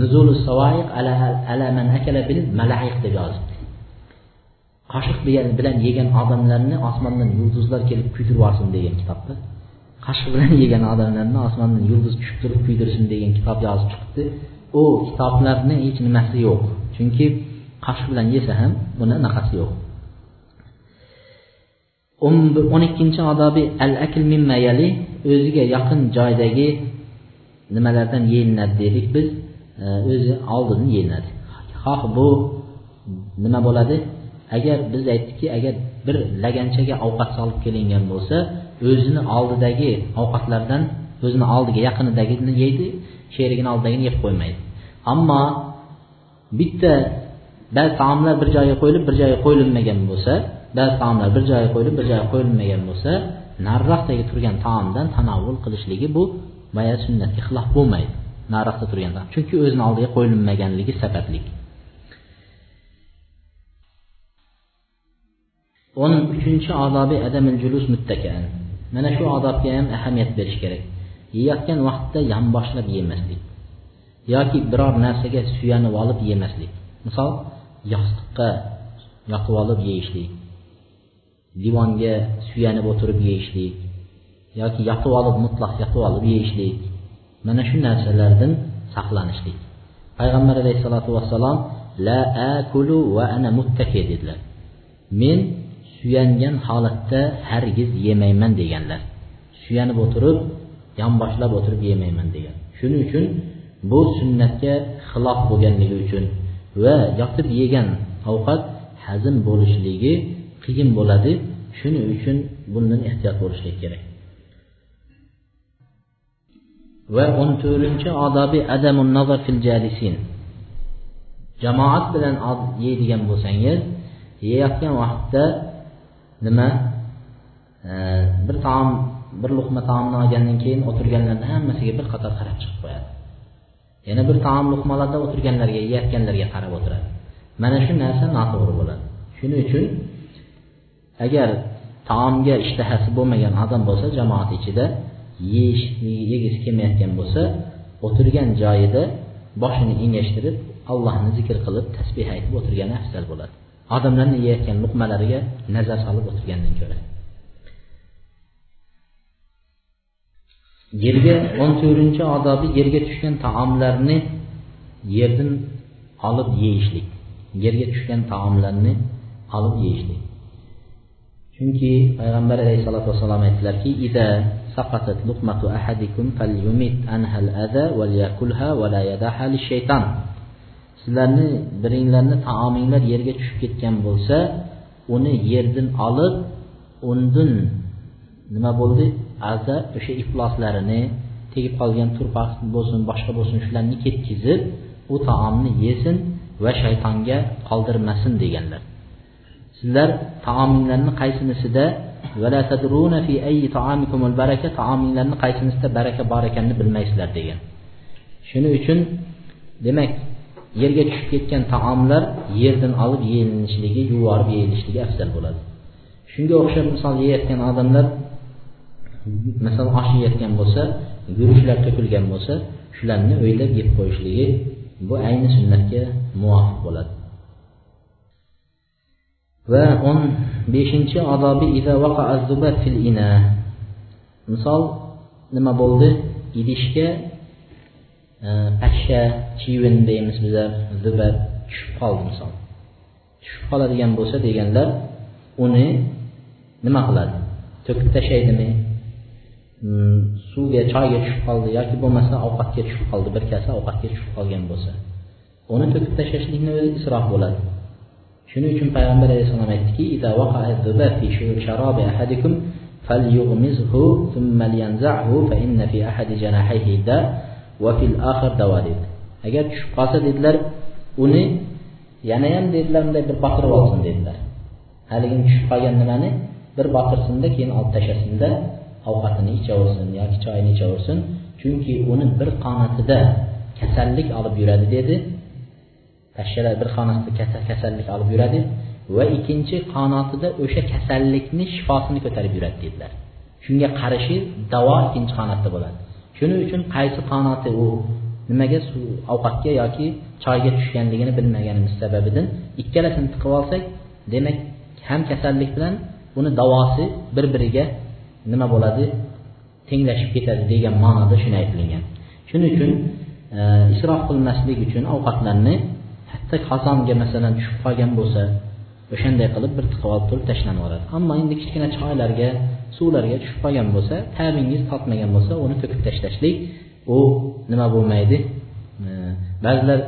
Nuzulu savoiq ala ala man akala bil malaiq deb yozibdi. Qoshiq bilan yegan odamlarni osmondan yulduzlar kelib kuydirib yuborsin degan kitobda. Qoshiq bilan yegan odamlarni osmondan yulduz tushib turib kuydirsin degan kitob yozib chiqibdi. U kitoblarni hech nimasi yo'q. Chunki qoshiq bilan yesa ham buni anaqasi yo'q. O'n ikkinchi odobi al akl mimmayali o'ziga yaqin joydagi nimalardan yeyilinadi dedik biz e, o'zi oldin yeyiladi xoh bu nima bo'ladi? Agar biz aytdikki agar bir laganchaga ovqat solib kelingan bo'lsa o'zini oldidagi ovqatlardan o'zini oldiga yaqinidagini yeydi sherigini oldidagini yeb qo'ymaydi. Ammo bitta ba'zi taomlar bir joyga qo'yilib bir joyga qo'yilmagan bo'lsa ba'zi taomlar bir joyga qo'yilib bir joyga qo'yilmagan bo'lsa nariroqdagi turgan taomdan tanovvul qilishligi bu boya sunnatga xilof bo'lmaydi nariroqda turgan taom chunki o'zini oldiga qo'yilmaganligi sababli. O'n uchinchi odobi adamil julus muttakaan mana shu odobga ham ahamiyat berish kerak. Yeyotgan vaqtda yonboshlab yemaslik yoki biror narsaga suyanib olib yemaslik. Misol yostiqqa yotib olib yeyishlik. Divonga suyanib o'tirib yeyishlik yoki yotib olib mutlaq yotib olib yeyishlik. Mana shu narsalardan saqlanishlik. Payg'ambar alayhissalotu vassalom la akulu va ana muttaki dedilar. Men suyangan holatda hargiz yemayman deganlar. Suyanib o'tirib yonboshlab o'tirib yemayman degan. Shuning uchun bu sunnatga xilof bo'lganligi uchun va yotib yegan ovqat hazm bo'lishligi qiyin bo'ladi shuning uchun bundan ehtiyot bo'lishlik kerak. Va o'n to'rtinchi odobi adamun nazar fil jalisin. Jamoat bilan yeydigan bo'lsangiz yeyotgan vaqtda nima e, bir taom bir luqma taomni olgandan keyin o'tirganlarni hammasiga bir qator qarab chiqib qo'yadi. Yana bir taom luqmalarda o'tirganlarga yeyotganlarga qarab o'tiradi. Mana shu narsa noto'g'ri bo'ladi. Shuning uchun agar taomga ishtahasi bo'lmagan odam bo'lsa jamoat ichida yeyish yegisi kelmayotgan bo'lsa o'tirgan joyida boshini engashtirib allohni zikr qilib tasbeh aytib o'tirgani afzal bo'ladi. Odamlarni yeyayotgan luqmalariga nazar solib o'tirgandan ko'ra. Yerga o'n to'rtinchi odobi yerga tushgan taomlarni yerdan olib yeyishlik. Yerga tushgan taomlarni olib yeyishlik. Chunki payg'ambar alayhissalotu vassalom aytdilarki ida saqatat luqmatu ahadikum falyumit anhal ada va wala yadaha shayton sizlarni biringlarni taominglar yerga tushib ketgan bo'lsa uni yerdan olib undan nima bo'ldi? Aza o'sha ifloslarini tegib qolgan turpoq bo'lsin boshqa bo'lsin shularni ketkizib u taomni yesin va shaytonga qoldirmasin deganlar. Sizlar taominglarni qaysinisida taominglarni qaysinisida baraka bor ekanini bilmaysizlar degan. Shuning uchun demak yerga tushib ketgan taomlar yerdan olib yeyilishligi yuvorib yeyilishligi afzal bo'ladi. Shunga o'xshab misol yeyayotgan odamlar misol osh yeyotgan bo'lsa guruchlar to'kilgan bo'lsa shularni o'ylab yeb qo'yishligi bu ayni sunnatga muvofiq bo'ladi. Va o'n beshinchi odobi misol nima bo'ldi? Idishga e, pashsha chivin deymiz bizlar. Zubar tushib qoldi misol. Tushib qoladigan bo'lsa deganlar uni nima qiladi? To'kib tashlaydimi? Hmm, suvga choyga tushib qoldi yoki bo'lmasa ovqatga tushib qoldi bir kasa ovqatga tushib qolgan bo'lsa. Uni to'kib tashlashlikni o'zi isrof bo'ladi. shuning uchun payg'ambar alayhissalom aytdiki agar tushib qolsa dedilar uni yanayam dedilar unday bir botirib olsin dedilar. Haligi tushib qolgan nimani? Bir botirsinda keyin olib tashlasinda ovqatini ichaversin yoki choyini ichaversin chunki uni bir qonatida kasallik olib yuradi dedi. Pashshalar bir qanotida kasallik olib yuradi va ikkinchi qanotida o'sha kasallikni shifosini ko'tarib yuradi dedilar. Shunga qarashi davo ikkinchi qanotda bo'ladi. Shuning uchun qaysi qanoti u nimaga suv ovqatga yoki choyga tushganligini bilmaganimiz sababidan ikkalasini tiqib olsak demak ham kasallik bilan uni davosi bir biriga nima bo'ladi tenglashib ketadi degan ma'noda shuni aytilgan. Shuning uchun e, isrof qilmaslik uchun ovqatlarni katta qozonga masalan tushib qolgan bo'lsa o'shanday qilib bir tiqib olib turib tashlanib yuboradi ammo endi kichkina choylarga suvlarga tushib qolgan bo'lsa tabingiz totmagan bo'lsa uni to'kib tashlashlik u nima bo'lmaydi? Ba'zilar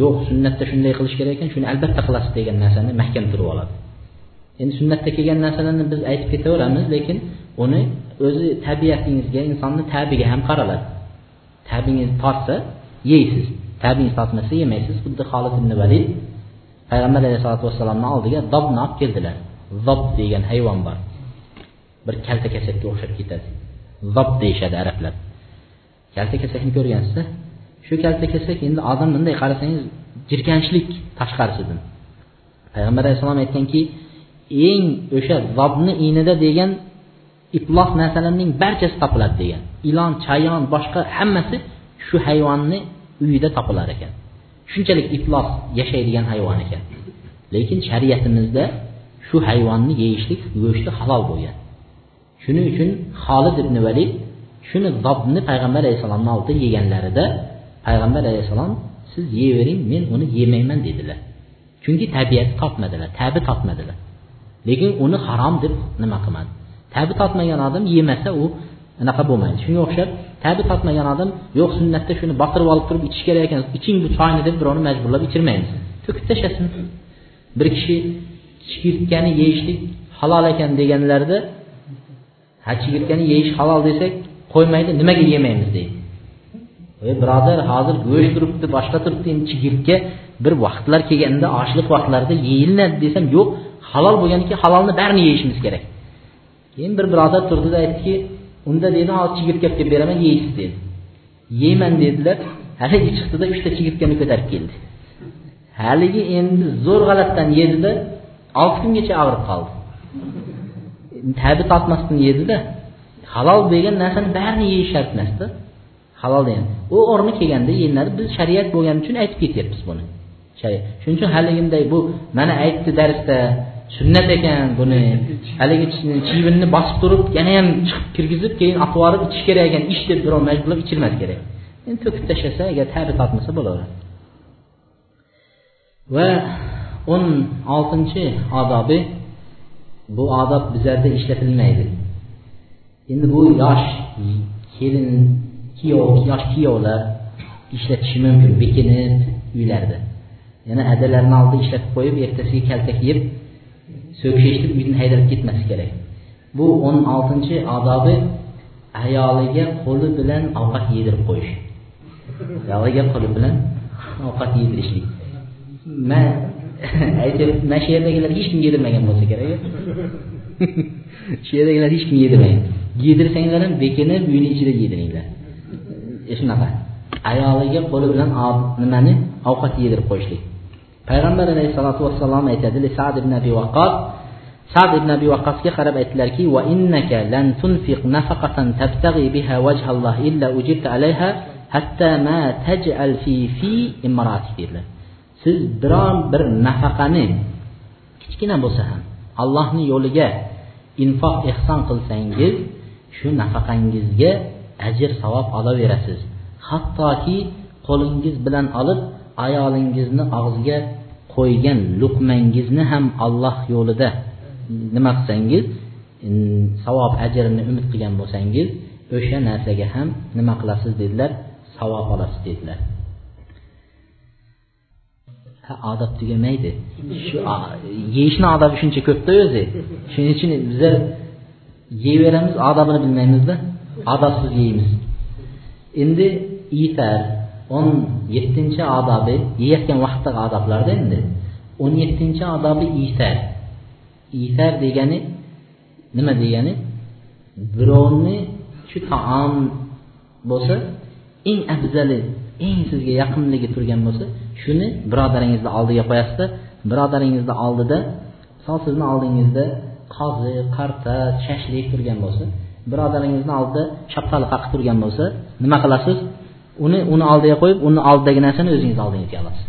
yo'q sunnatda shunday qilish kerak ekan shuni albatta qilasiz degan narsani mahkam turib oladi. Endi sunnatda kelgan narsalarni biz aytib ketaveramiz lekin uni o'zi tabiatingizga insonni tabiga ham qaraladi. Tabingiz tortsa yeysiz. Tabingiz tortmasa yemaysiz xuddi holid ibn valid payg'ambar alayhisalotu vassalomni oldiga dobni olib keldilar. Zob degan hayvon bor. Bir kalta kasakka o'xshab ketadi. Zob deyishadi arablar. Kalta kasakni ko'rgansiz shu kalta kasak endi odam bunday qarasangiz jirkanchlik tashqarisidan payg'ambar alayhissalom aytganki eng o'sha zobni inida degan iflos narsalarning barchasi topiladi degan. Ilon chayon boshqa hammasi shu hayvonni uyida topilar ekan. Shunchalik iflos yashaydigan hayvon ekan. Lekin shariatimizda shu hayvonni yeyishlik go'shti halol bo'lgan. Shuning uchun holid ibn valid shuni zobni payg'ambar alayhissalomni oldida yeganlarida payg'ambar alayhissalom siz yeyavering men uni yemayman dedilar. Chunki tabiati topmadilar tabi topmadilar. Lekin uni harom deb nima qilmadi? Tabi topmagan odam yemasa u anaqa bo'lmaydi. Shunga o'xshab tabi totmagan odam yo'q sunnatda shuni botirib olib turib ichish kerak ekan iching bu choyni deb birovni majburlab ichirmaymiz. To'kib tashlasin. Bir kishi chigirtkani yeyishlik halol ekan deganlarida ha chigirtkani yeyish halol desak qo'ymaydi nimaga yemaymiz deydi. Ey birodar hozir go'sht turibdi boshqa turibdi endi chigirtka bir vaqtlar kelganda ochliq vaqtlarida yeyiladi desam yo'q halol bo'lganiki halolni barini yeyishimiz kerak. Keyin bir birodar turdida aytdiki unda dedi hozir chigirtka olib kelib beraman yeysiz dedi. Yeyman dedilar. Haligi chiqdida uchta chigirtkani ko'tarib keldi. Haligi endi zo'r g'alatdan yedida olti kungacha og'rib qoldi. Tabi tortmasdan yedida halol degan narsani barini yeyish shart emasda halol degan. U o'rni kelganda yeyiladi biz shariat bo'lgani uchun aytib ketyapmiz buni. Shuning uchun haligimday bu mana aytdi darsda sunnat ekan buni. Haligi chivinni bosib turib yana ham chiqib kirgizib keyin olib borib ichish kerak ekan ich deb birov majburlab ichirmas kerak. Endi to'kib tashlasa agar tabi tortmasa bo'laveradi. Va o'n oltinchi odobi bu odob bizlarda ishlatilmaydi. Endi bu yosh kelin kuyov yosh kuyovlar ishlatishi mumkin bekinib uylarda yana adalarini oldida ishlatib qo'yib ertasiga kaltak yeb so'kishni uydan haydab ketmasi kerak. Bu o'n oltinchi odobi ayoliga qo'li bilan ovqat yedirib qo'yish. Ayoliga qo'li bilan ovqat yedirishlik. Man aytyapti man shu yerdagilar hech kim yedirmagan bo'lsa kerak shu yerdagilar hech kim yedirmagan yedirsanglar ham bekinib uyni ichida yediringlar. E, shunaqa. Ayoliga qo'li bilan nimani? Ovqat yedirib qo'yishlik. Payg'ambar alayhissalotu vassalom aytadi sad ibn abi vaqqos sad ibn abi vaqqosga qarab aytdilarki va innaka lan tunfiq nafaqatan tabtaghi biha vajhalloh illa ujirta alayha hatta ma taj'al fi fi imratik dedilar. Siz biron bir nafaqani kichkina bo'lsa ham allohni yo'liga infoq ehson qilsangiz shu nafaqangizga ajr savob olaverasiz. Hattoki qo'lingiz bilan olib ayolingizni og'ziga qo'ygan luqmangizni ham alloh yo'lida nima qilsangiz savob ajrini umid qilgan bo'lsangiz o'sha narsaga ham nima qilasiz dedilar? Savob olasiz dedilar. Ha odob tugamaydi. Shu yeyishni odobi shuncha ko'pda o'zi. Shuning uchun bizlar yeyveramiz odobini bilmaymizda. Odobsiz yeymiz. Endi itar o'n yettinchi odobi yeyotgan vaqtdagi odoblarda endi o'n yettinchi odobi isar isar degani nima degani? Birovni shu taom bo'lsa eng afzali eng sizga yaqinligi turgan bo'lsa shuni birodaringizni oldiga qo'yasizda birodaringizni oldida misol sizni oldingizda qozi qarta shashlik turgan bo'lsa birodaringizni oldida shaftoli qaqib turgan bo'lsa nima qilasiz? Uni uni oldiga qo'yib uni oldidagi narsani o'zingizni oldingizga olasiz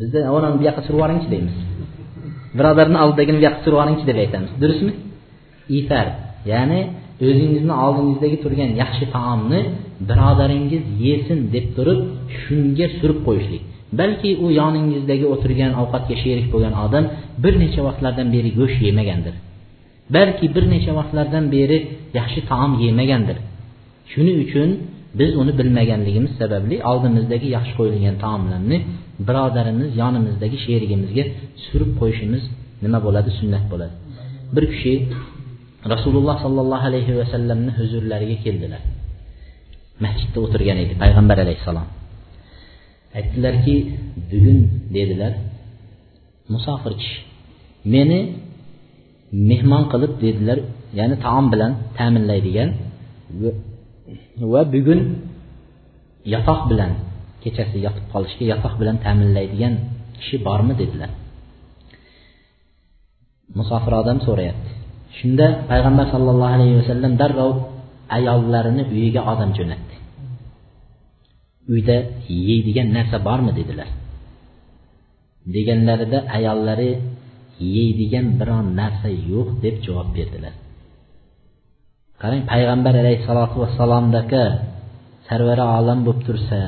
bizda onani bu yoqqa surib yuboringchi deymiz. Birodarni oldidagini bu yoqqa surib yuboringchi deb aytamiz. Durustmi? Ifar. Ya'ni o'zingizni oldingizdagi turgan yaxshi taomni birodaringiz yesin deb turib shunga surib qo'yishlik. Balki u yoningizdagi o'tirgan ovqatga sherik bo'lgan odam bir necha vaqtlardan beri go'sht yemagandir. Balki bir necha vaqtlardan beri yaxshi taom yemagandir. Shuning uchun biz uni bilmaganligimiz sababli oldimizdagi yaxshi qo'yilgan taomlarni birodarimiz yonimizdagi sherigimizga surib qo'yishimiz nima bo'ladi? Sunnat bo'ladi. Bir kishi rasululloh sollallohu alayhi vasallamni huzurlariga keldilar. Masjidda o'tirgan edi payg'ambar alayhissalom. Aytdilarki bugun dedilar musofir kishi meni mehmon qilib dedilar ya'ni taom bilan ta'minlaydigan va bugun yotoq bilan kechasi yotib qolishga yotoq bilan ta'minlaydigan kishi bormi dedilar. Musofir odam so'rayapti. Shunda payg'ambar sollallohu alayhi vasallam darrov ayollarini uyiga odam jo'natdi. Uyda yeydigan narsa bormi dedilar. Deganlarida ayollari yeydigan biron narsa yo'q deb javob berdilar. Qarang payg'ambar alayhissalotu vassalomdagi sarvari olam bo'lib tursa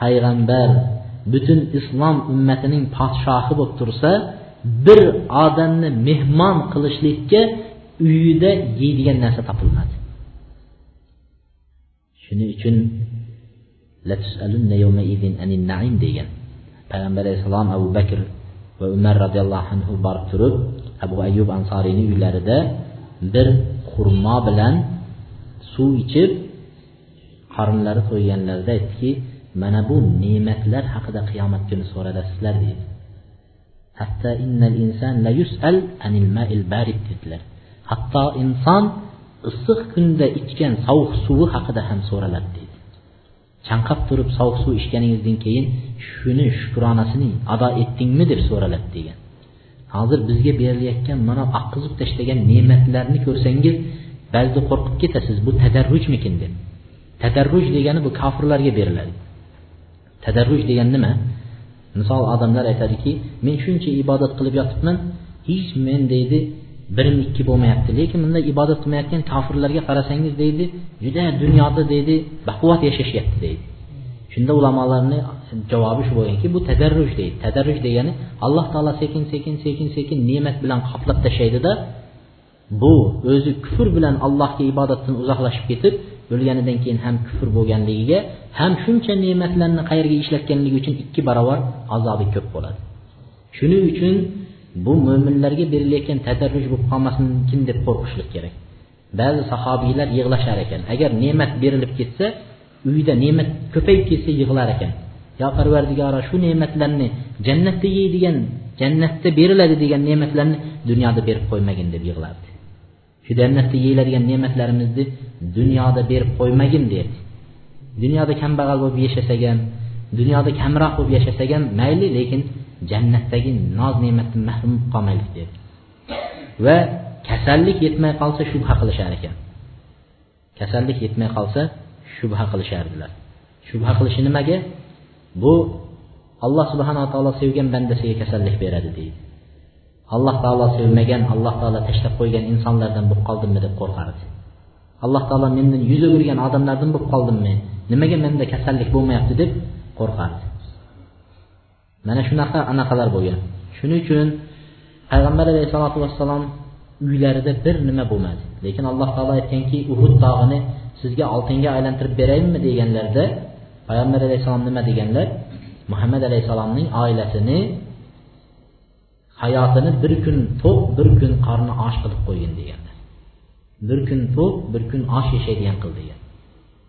payg'ambar butun islom ummatining podshohi bo'lib tursa bir odamni mehmon qilishlikka uyida yeydigan narsa topilmadi. Shuning uchun degan payg'ambar alayhissalom abu bakr va umar roziyallohu anhu borib turib abu ayyub ansoriyni uylarida bir xurmo bilan suv ichib qorinlari to'yganlarida aytdiki mana bu ne'matlar haqida qiyomat kuni so'ralasizlar deydi. Hatto innal inson la yusal anil ma'il barid dedilar. Hatto inson issiq kunda ichgan sovuq suvi haqida ham so'raladi deydi. Chanqab turib sovuq suv ichganingizdan keyin shuni shukronasini ado etdingmi? deb so'raladi degan hozir bizga berilayotgan mana oqqizib tashlagan ne'matlarni ko'rsangiz ba'zida qo'rqib ketasiz bu tadarrujmikin deb. Tadarruj degani bu kofirlarga beriladi. Tadarruj degani nima? Misol odamlar aytadiki men shuncha ibodat qilib yotibman hech men deydi birim ikki bo'lmayapti lekin bunday ibodat qilmayotgan kofirlarga qarasangiz deydi juda dunyoda deydi baquvvat yashashyapti deydi. Shunda ulamolarni javobi shu bo'lganki bu tadarruj deydi. Tadarruj degani alloh taolo sekin sekin sekin sekin ne'mat bilan qoplab tashlaydida bu o'zi kufr bilan allohga ibodatdan uzoqlashib ketib o'lganidan keyin ham kufr bo'lganligiga ham shuncha ne'matlarni qayerga ishlatganligi uchun ikki barobar azobi ko'p bo'ladi. Shuning uchun bu mo'minlarga berilayotgan tadarruj bo'lib qolmasin deb qo'rqishlik kerak. Ba'zi sahobiylar yig'lashar ekan agar ne'mat berilib ketsa uyida ne'mat ko'payib ketsa yig'lar ekan. yo parvardigoro shu ne'matlarni jannatda yeydigan jannatda beriladi degan ne'matlarni dunyoda berib qo'ymagin deb yig'lardi. Shu jannatda yeyiladigan ne'matlarimizni dunyoda berib qo'ymagin derdi dunyoda kambag'al bo'lib yashasak ham dunyoda kamroq bo'lib yashasak ham mayli lekin jannatdagi noz ne'matdan mahrum bo'lib qolmaylik dedi va kasallik yetmay qolsa shubha qilishar ekan. Kasallik yetmay qolsa shubha qilishardilar. Shubha qilishi nimaga? Bu alloh subhanaa taolo sevgan bandasiga kasallik beradi deydi. Alloh taolo sevmagan alloh taolo tashlab qo'ygan insonlardan bo'lib qoldimmi deb qo'rqardi. Alloh taolo mendan yuz o'girgan odamlardan bo'lib qoldimmi? Nimaga menda kasallik bo'lmayapti deb qo'rqardi. Mana shunaqa anaqalar bo'lgan. Shuning uchun payg'ambar alayhissalotu vassalom uylarida bir nima bo'lmadi. Lekin alloh taolo aytganki uhud tog'ini sizga oltinga aylantirib beraymi deganlarda payg'ambar alayhissalom nima deganlar? Muhammad alayhissalomning oilasini hayotini bir kun to'q bir kun qorni och qilib qo'ygin deganlar. Bir kun to'q bir kun osh yashaydigan qil degan.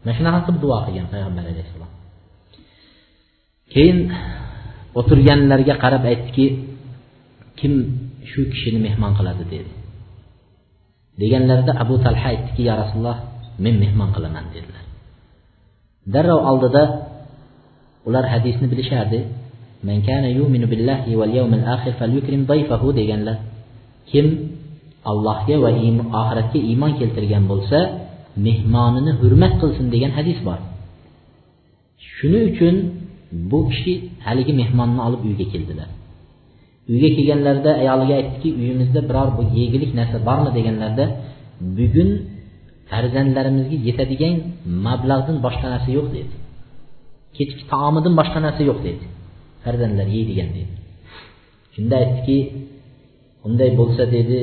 Mana shunaqa qilib duo qilgan payg'ambar alayhissalom. Keyin o'tirganlarga qarab aytdiki kim shu kishini mehmon qiladi dedi. Deganlarida abu talha aytdiki ya rasululloh men mehmon qilaman dedilar. Darrov oldida ular hadisni bilishardi. Deganlar. Kim allohga va oxiratga iymon keltirgan bo'lsa mehmonini hurmat qilsin degan hadis bor. Shuning uchun bu kishi haligi mehmonni olib uyga keldilar. Uyga kelganlarida ayoliga aytdiki uyimizda biror bir yegulik narsa bormi? deganlarida bugun farzandlarimizga yetadigan mablag'dan boshqa narsa yo'q dedi. Kechki taomidan boshqa narsa yo'q dedi. Farzandlar yeydigan dedi. Shunda aytdiki unday bo'lsa dedi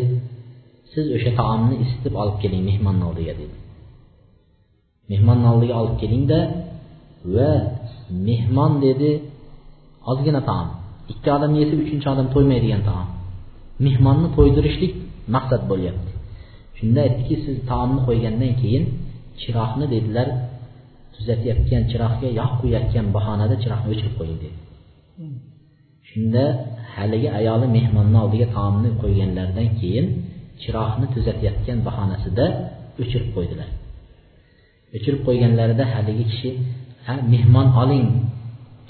siz o'sha taomni isitib olib keling mehmonni oldiga dedi. Mehmonni oldiga olib kelingda va mehmon dedi ozgina taom. Ikki odam yesa uchinchi odam to'ymaydigan taom. Mehmonni to'ydirishlik maqsad bo'lyapti. Shunda aytdiki siz taomni qo'ygandan keyin chiroqni dedilar tuzatayotgan chiroqga yoq qo'yayotgan bahonada chiroqni o'chirib qo'ying dedi. Shunda haligi ayoli mehmonni oldiga taomni qo'yganlaridan keyin chiroqni tuzatayotgan bahonasida o'chirib qo'ydilar. O'chirib qo'yganlarida haligi kishi ha mehmon oling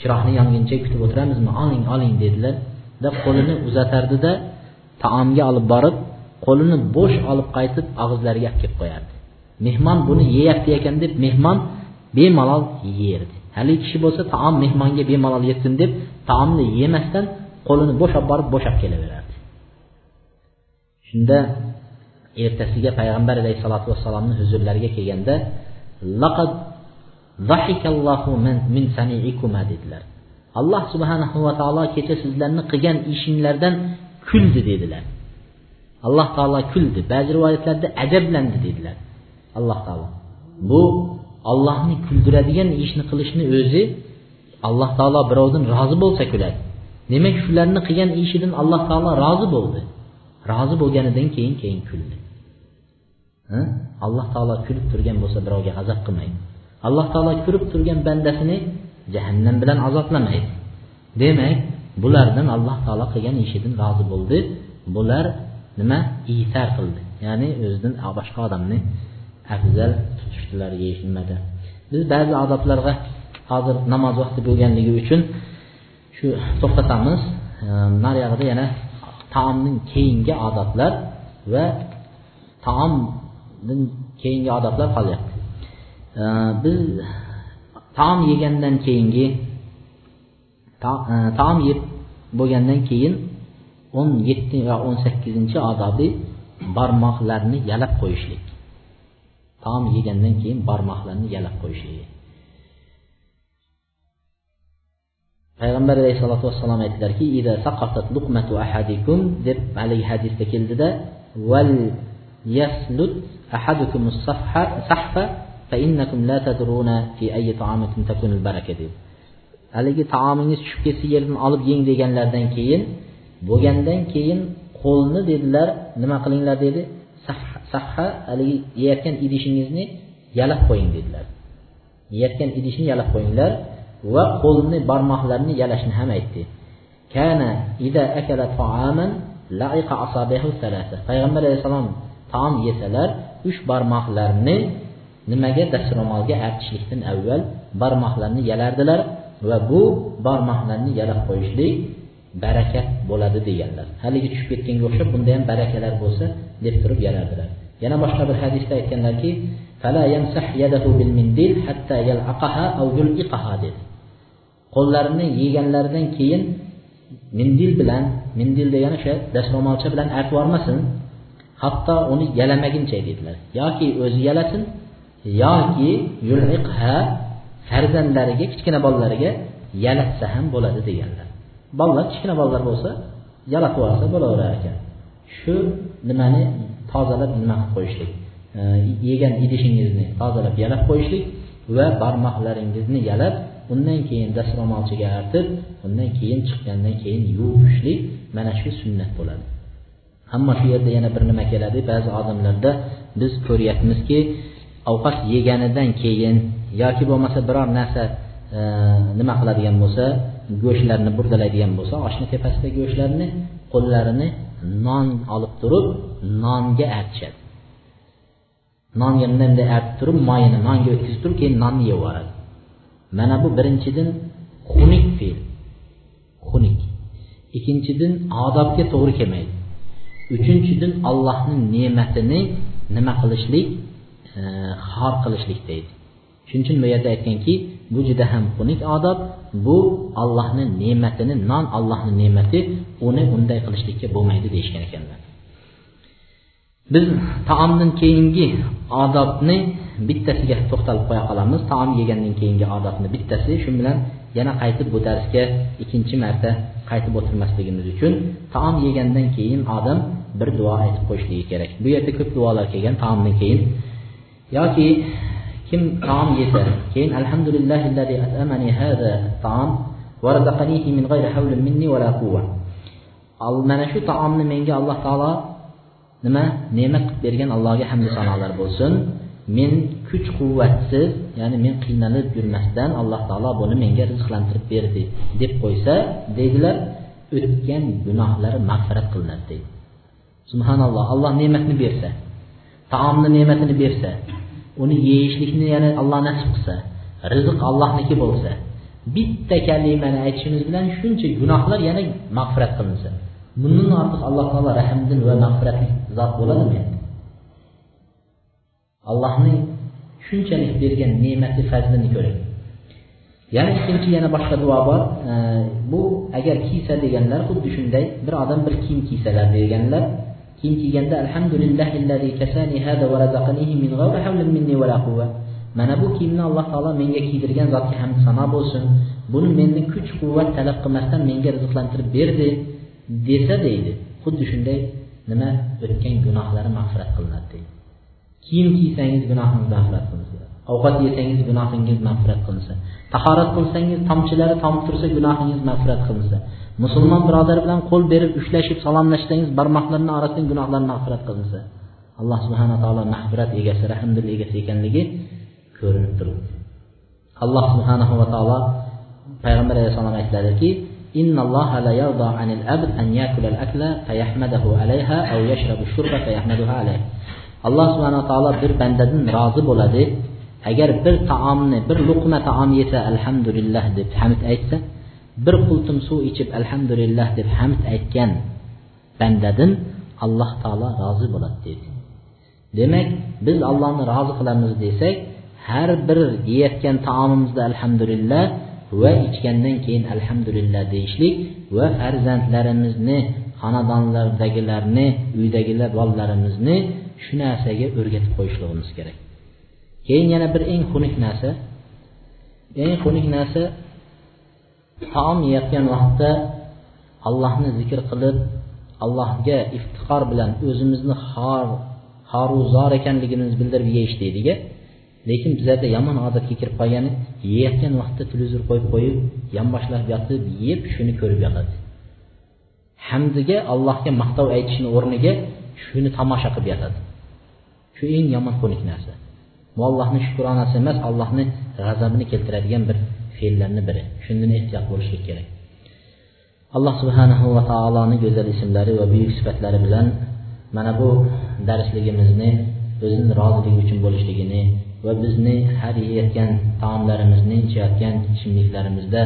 chiroqni yonguncha kutib o'tiramizmi? Oling oling dedilar. Deb qo'lini uzatardida taomga olib borib qo'lini bo'sh olib qaytib og'izlariga kelib qo'yardi. Mehmon buni yeyapti ekan deb mehmon bemalol yerdi. Haligi kishi bo'lsa taom mehmonga bemalol yetsin deb taomni yemasdan qo'lini bo'sh olib borib bo'shab kelaverardi. Shunda ertasiga payg'ambar alayhissalotu vassalomni huzurlariga kelganda laqad min saniikuma dedilar. Alloh subhanahu va taolo kecha sizlarni qilgan ishinglardan kuldi dedilar. Alloh taolo kuldi. Ba'zi rivoyatlarda ajablandi dedilar. Alloh taolo. Bu ollohni kuldiradigan ishni qilishni o'zi alloh taolo birovdan rozi bo'lsa kuladi demak shularni qilgan ishidan alloh taolo rozi bo'ldi. Rozi bo'lganidan keyin keyin kuldi. Alloh taolo kulib turgan bo'lsa birovga g'azab qilmaydi. Alloh taolo ko'rib turgan bandasini jahannam bilan azoblamaydi. Demak bulardan alloh taolo qilgan ishidan rozi bo'ldi. Bular nima? Isar qildi. Ya'ni o'zidan boshqa odamni afzal tutishdilar nimada biz ba'zi odoblarga hozir namoz vaqti bo'lganligi uchun shu to'xtatamiz. Ehm, Nariyog'ida yana taomning keyingi odoblar va taomdan keyingi odoblar qolyapti. Ehm, biz taom yegandan keyingi ehm, taom yeb bo'lgandan keyin o'n yetti va o'n sakkizinchi odobi barmoqlarni yalab qo'yishlik. Taom yegandan keyin barmoqlarni yalab qo'yishlik. Payg'ambar alayhissalotu vassalom aytdilarki deb haligi hadisda keldida val yaslut ahadukum sahfa haligi taomingiz tushib ketsa yerdan olib yeng deganlaridan keyin bo'lgandan keyin qo'lni dedilar nima qilinglar dedi safha haligi yeyotgan idishingizni yalab qo'ying dedilar. Yeyotgan idishni yalab qo'yinglar va qo'lni barmoqlarini yalashni ham aytdi. Kana ida akala ta'aman la'iqa asabihu thalatha. Payg'ambar alayhissalom taom yesalar uch barmoqlarini nimaga dastro'molga artishlikdan avval barmoqlarni yalardilar va bu barmoqlarni yalab qo'yishlik barakat bo'ladi deganlar. Haligi tushib ketganga o'xshab bunda ham barakalar bo'lsa deb turib yalardilar. Yana boshqa bir hadisda aytganlarki dedi. Qo'llarini yeganlaridan keyin mindil bilan mindil degani o'sha dastro'molcha bilan artib yubormasin hatto uni yalamaguncha dedilar. Yoki o'zi yalasin yoki yuliqha farzandlariga kichkina bolalariga yalatsa ham bo'ladi deganlar. Bolalar kichkina bolalar bo'lsa yalatib yuborsa bo'laverar ekan. Shu nimani tozalab nima qilib qo'yishlik? Yegan idishingizni tozalab yalab qo'yishlik va barmoqlaringizni yalab undan keyin dastro'molchiga artib undan keyin chiqqandan keyin yuvishlik mana shu sunnat bo'ladi. Ammo shu yerda yana bir nima keladi. Ba'zi odamlarda biz ko'ryapmizki ovqat yeganidan keyin yoki bo'lmasa biror narsa e, nima qiladigan bo'lsa go'shtlarni burdalaydigan bo'lsa oshni tepasidagi go'shtlarni qo'llarini non olib turib nonga artishadi. Nonga bunday bunday artib turib moyini nonga o'tkazib turib keyin nonni yeb yuboradi. Mana bu birinchidan xunuk fe'l. Xunuk. Ikkinchidan odobga to'g'ri kelmaydi. Uchinchidan allohni ne'matini nima qilishlik e, xor qilishlik deydi. Shuning uchun bu yerda aytganki bu juda ham xunuk odob. Bu allohni ne'matini non allohni ne'mati uni unday qilishlikka bo'lmaydi deyishgan ekanlar. Biz taomdan keyingi odobni bittasiga to'xtalib qo'ya qolamiz. Taom yegandan keyingi odobni bittasi. Shu bilan yana qaytib bu darsga ikkinchi marta qaytib o'tirmasligimiz uchun taom yegandan keyin odam bir duo aytib qo'yishligi kerak. Bu yerda ko'p duolar kelgan taomdan keyin. Yoki kim taom yesa keyin alhamdulillahillazi at'amani hada taom va razaqanihi min g'ayri havlin minni va la quwwa. Mana shu taomni menga alloh taolo nima? Ne'mat qilib bergan allohga hamdu sanolar bo'lsin. Men kuch quvvatsiz ya'ni men qiynalib yurmasdan alloh taolo buni menga rizqlantirib berdi deb qo'ysa deydilar o'tgan gunohlari mag'firat qilinadi deydi. Subhanalloh alloh ne'matni bersa taomni ne'matini bersa uni yeyishlikni yana alloh nasib qilsa rizq allohniki bo'lsa bitta kalimani aytishimiz bilan shuncha gunohlar yana mag'firat qilinsa bundan ortiq alloh taolo rahmdil va mag'firatli zot bo'ladimi? Endi allohning shunchalik bergan ne'mati fazlini ko'ring. Yana ikkinchi yana boshqa duo bor. Bu agar kiysa deganlar xuddi shunday bir odam bir kiyim kiysalar deganlar kiyim kiyganda mana bu kiyimni alloh taolo menga kiydirgan zotga hamd sano bo'lsin. Buni mendan kuch quvvat talab qilmasdan menga rizqlantirib berdi desa deydi. Xuddi shunday nima o'tgan gunohlari mag'firat qilinadi deydi. Kiyim kiysangiz gunohingiz mag'firat qilinsa ovqat yesangiz gunohingiz mag'firat qilinsa tahorat qilsangiz tomchilari tomib tursa gunohingiz mag'firat qilinsa musulmon birodar bilan qo'l berib ushlashib salomlashsangiz barmoqlarni orasidan gunohlar mag'firat qilinsa alloh subhana taolo mag'firat egasi rahmdil egasi ekanligi ko'rinib turibdi alloh subhanahu va taolo payg'ambar alayhissalom aytadilarki إن الله لا يرضى عن الأبد أن يأكل الأكل فيحمده عليها أو يشرب الشرب فيحمدها عليه alloh subhana taolo bir bandadan rozi bo'ladi agar bir taomni bir luqma taom yesa alhamdulillah deb hamd aytsa bir qultum suv ichib alhamdulillah deb hamd aytgan bandadan alloh taolo rozi bo'ladi deydi. Demak biz allohni rozi qilamiz desak har bir yeyotgan taomimizda alhamdulillah va ichgandan keyin alhamdulillah deyishlik va farzandlarimizni xonadonlardagilarni uydagilar bolalarimizni shu narsaga o'rgatib qo'yishligimiz kerak. Keyin yana bir eng xunuk narsa. Eng xunuk narsa taom yeyotgan vaqtda allohni zikr qilib allohga iftixor bilan o'zimizni xor xoru zor ekanligimizni bildirib yeyish deydiga. Lekin bizlarda yomon odatga kirib qolgani yeyotgan vaqtda televizor qo'yib qo'yib yonboshlab yotib yeb shuni ko'rib yotadi. Hamdiga allohga maqtov aytishni o'rniga shuni tomosha qilib yotadi. Shu eng yomon xunuk narsa. Bu allohni shukronasi emas allohni g'azabini keltiradigan bir fe'llarni biri. Shundan ehtiyot bo'lishlik kerak. Alloh subhanahu va taoloni go'zal ismlari va buyuk sifatlari bilan mana bu darsligimizni o'zini roziligi uchun bo'lishligini va bizni har yeyotgan taomlarimizni ichayotgan ichimliklarimizda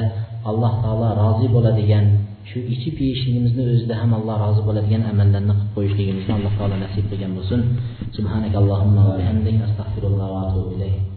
alloh taolo rozi bo'ladigan shu ichib yeyishligimizni o'zida ham alloh rozi bo'ladigan amallarni qilib qo'yishligimizni alloh taolo nasib qilgan bo'lsin. Subhanakallohumma va bihamdik. Astag'firulloh va atubu ilayk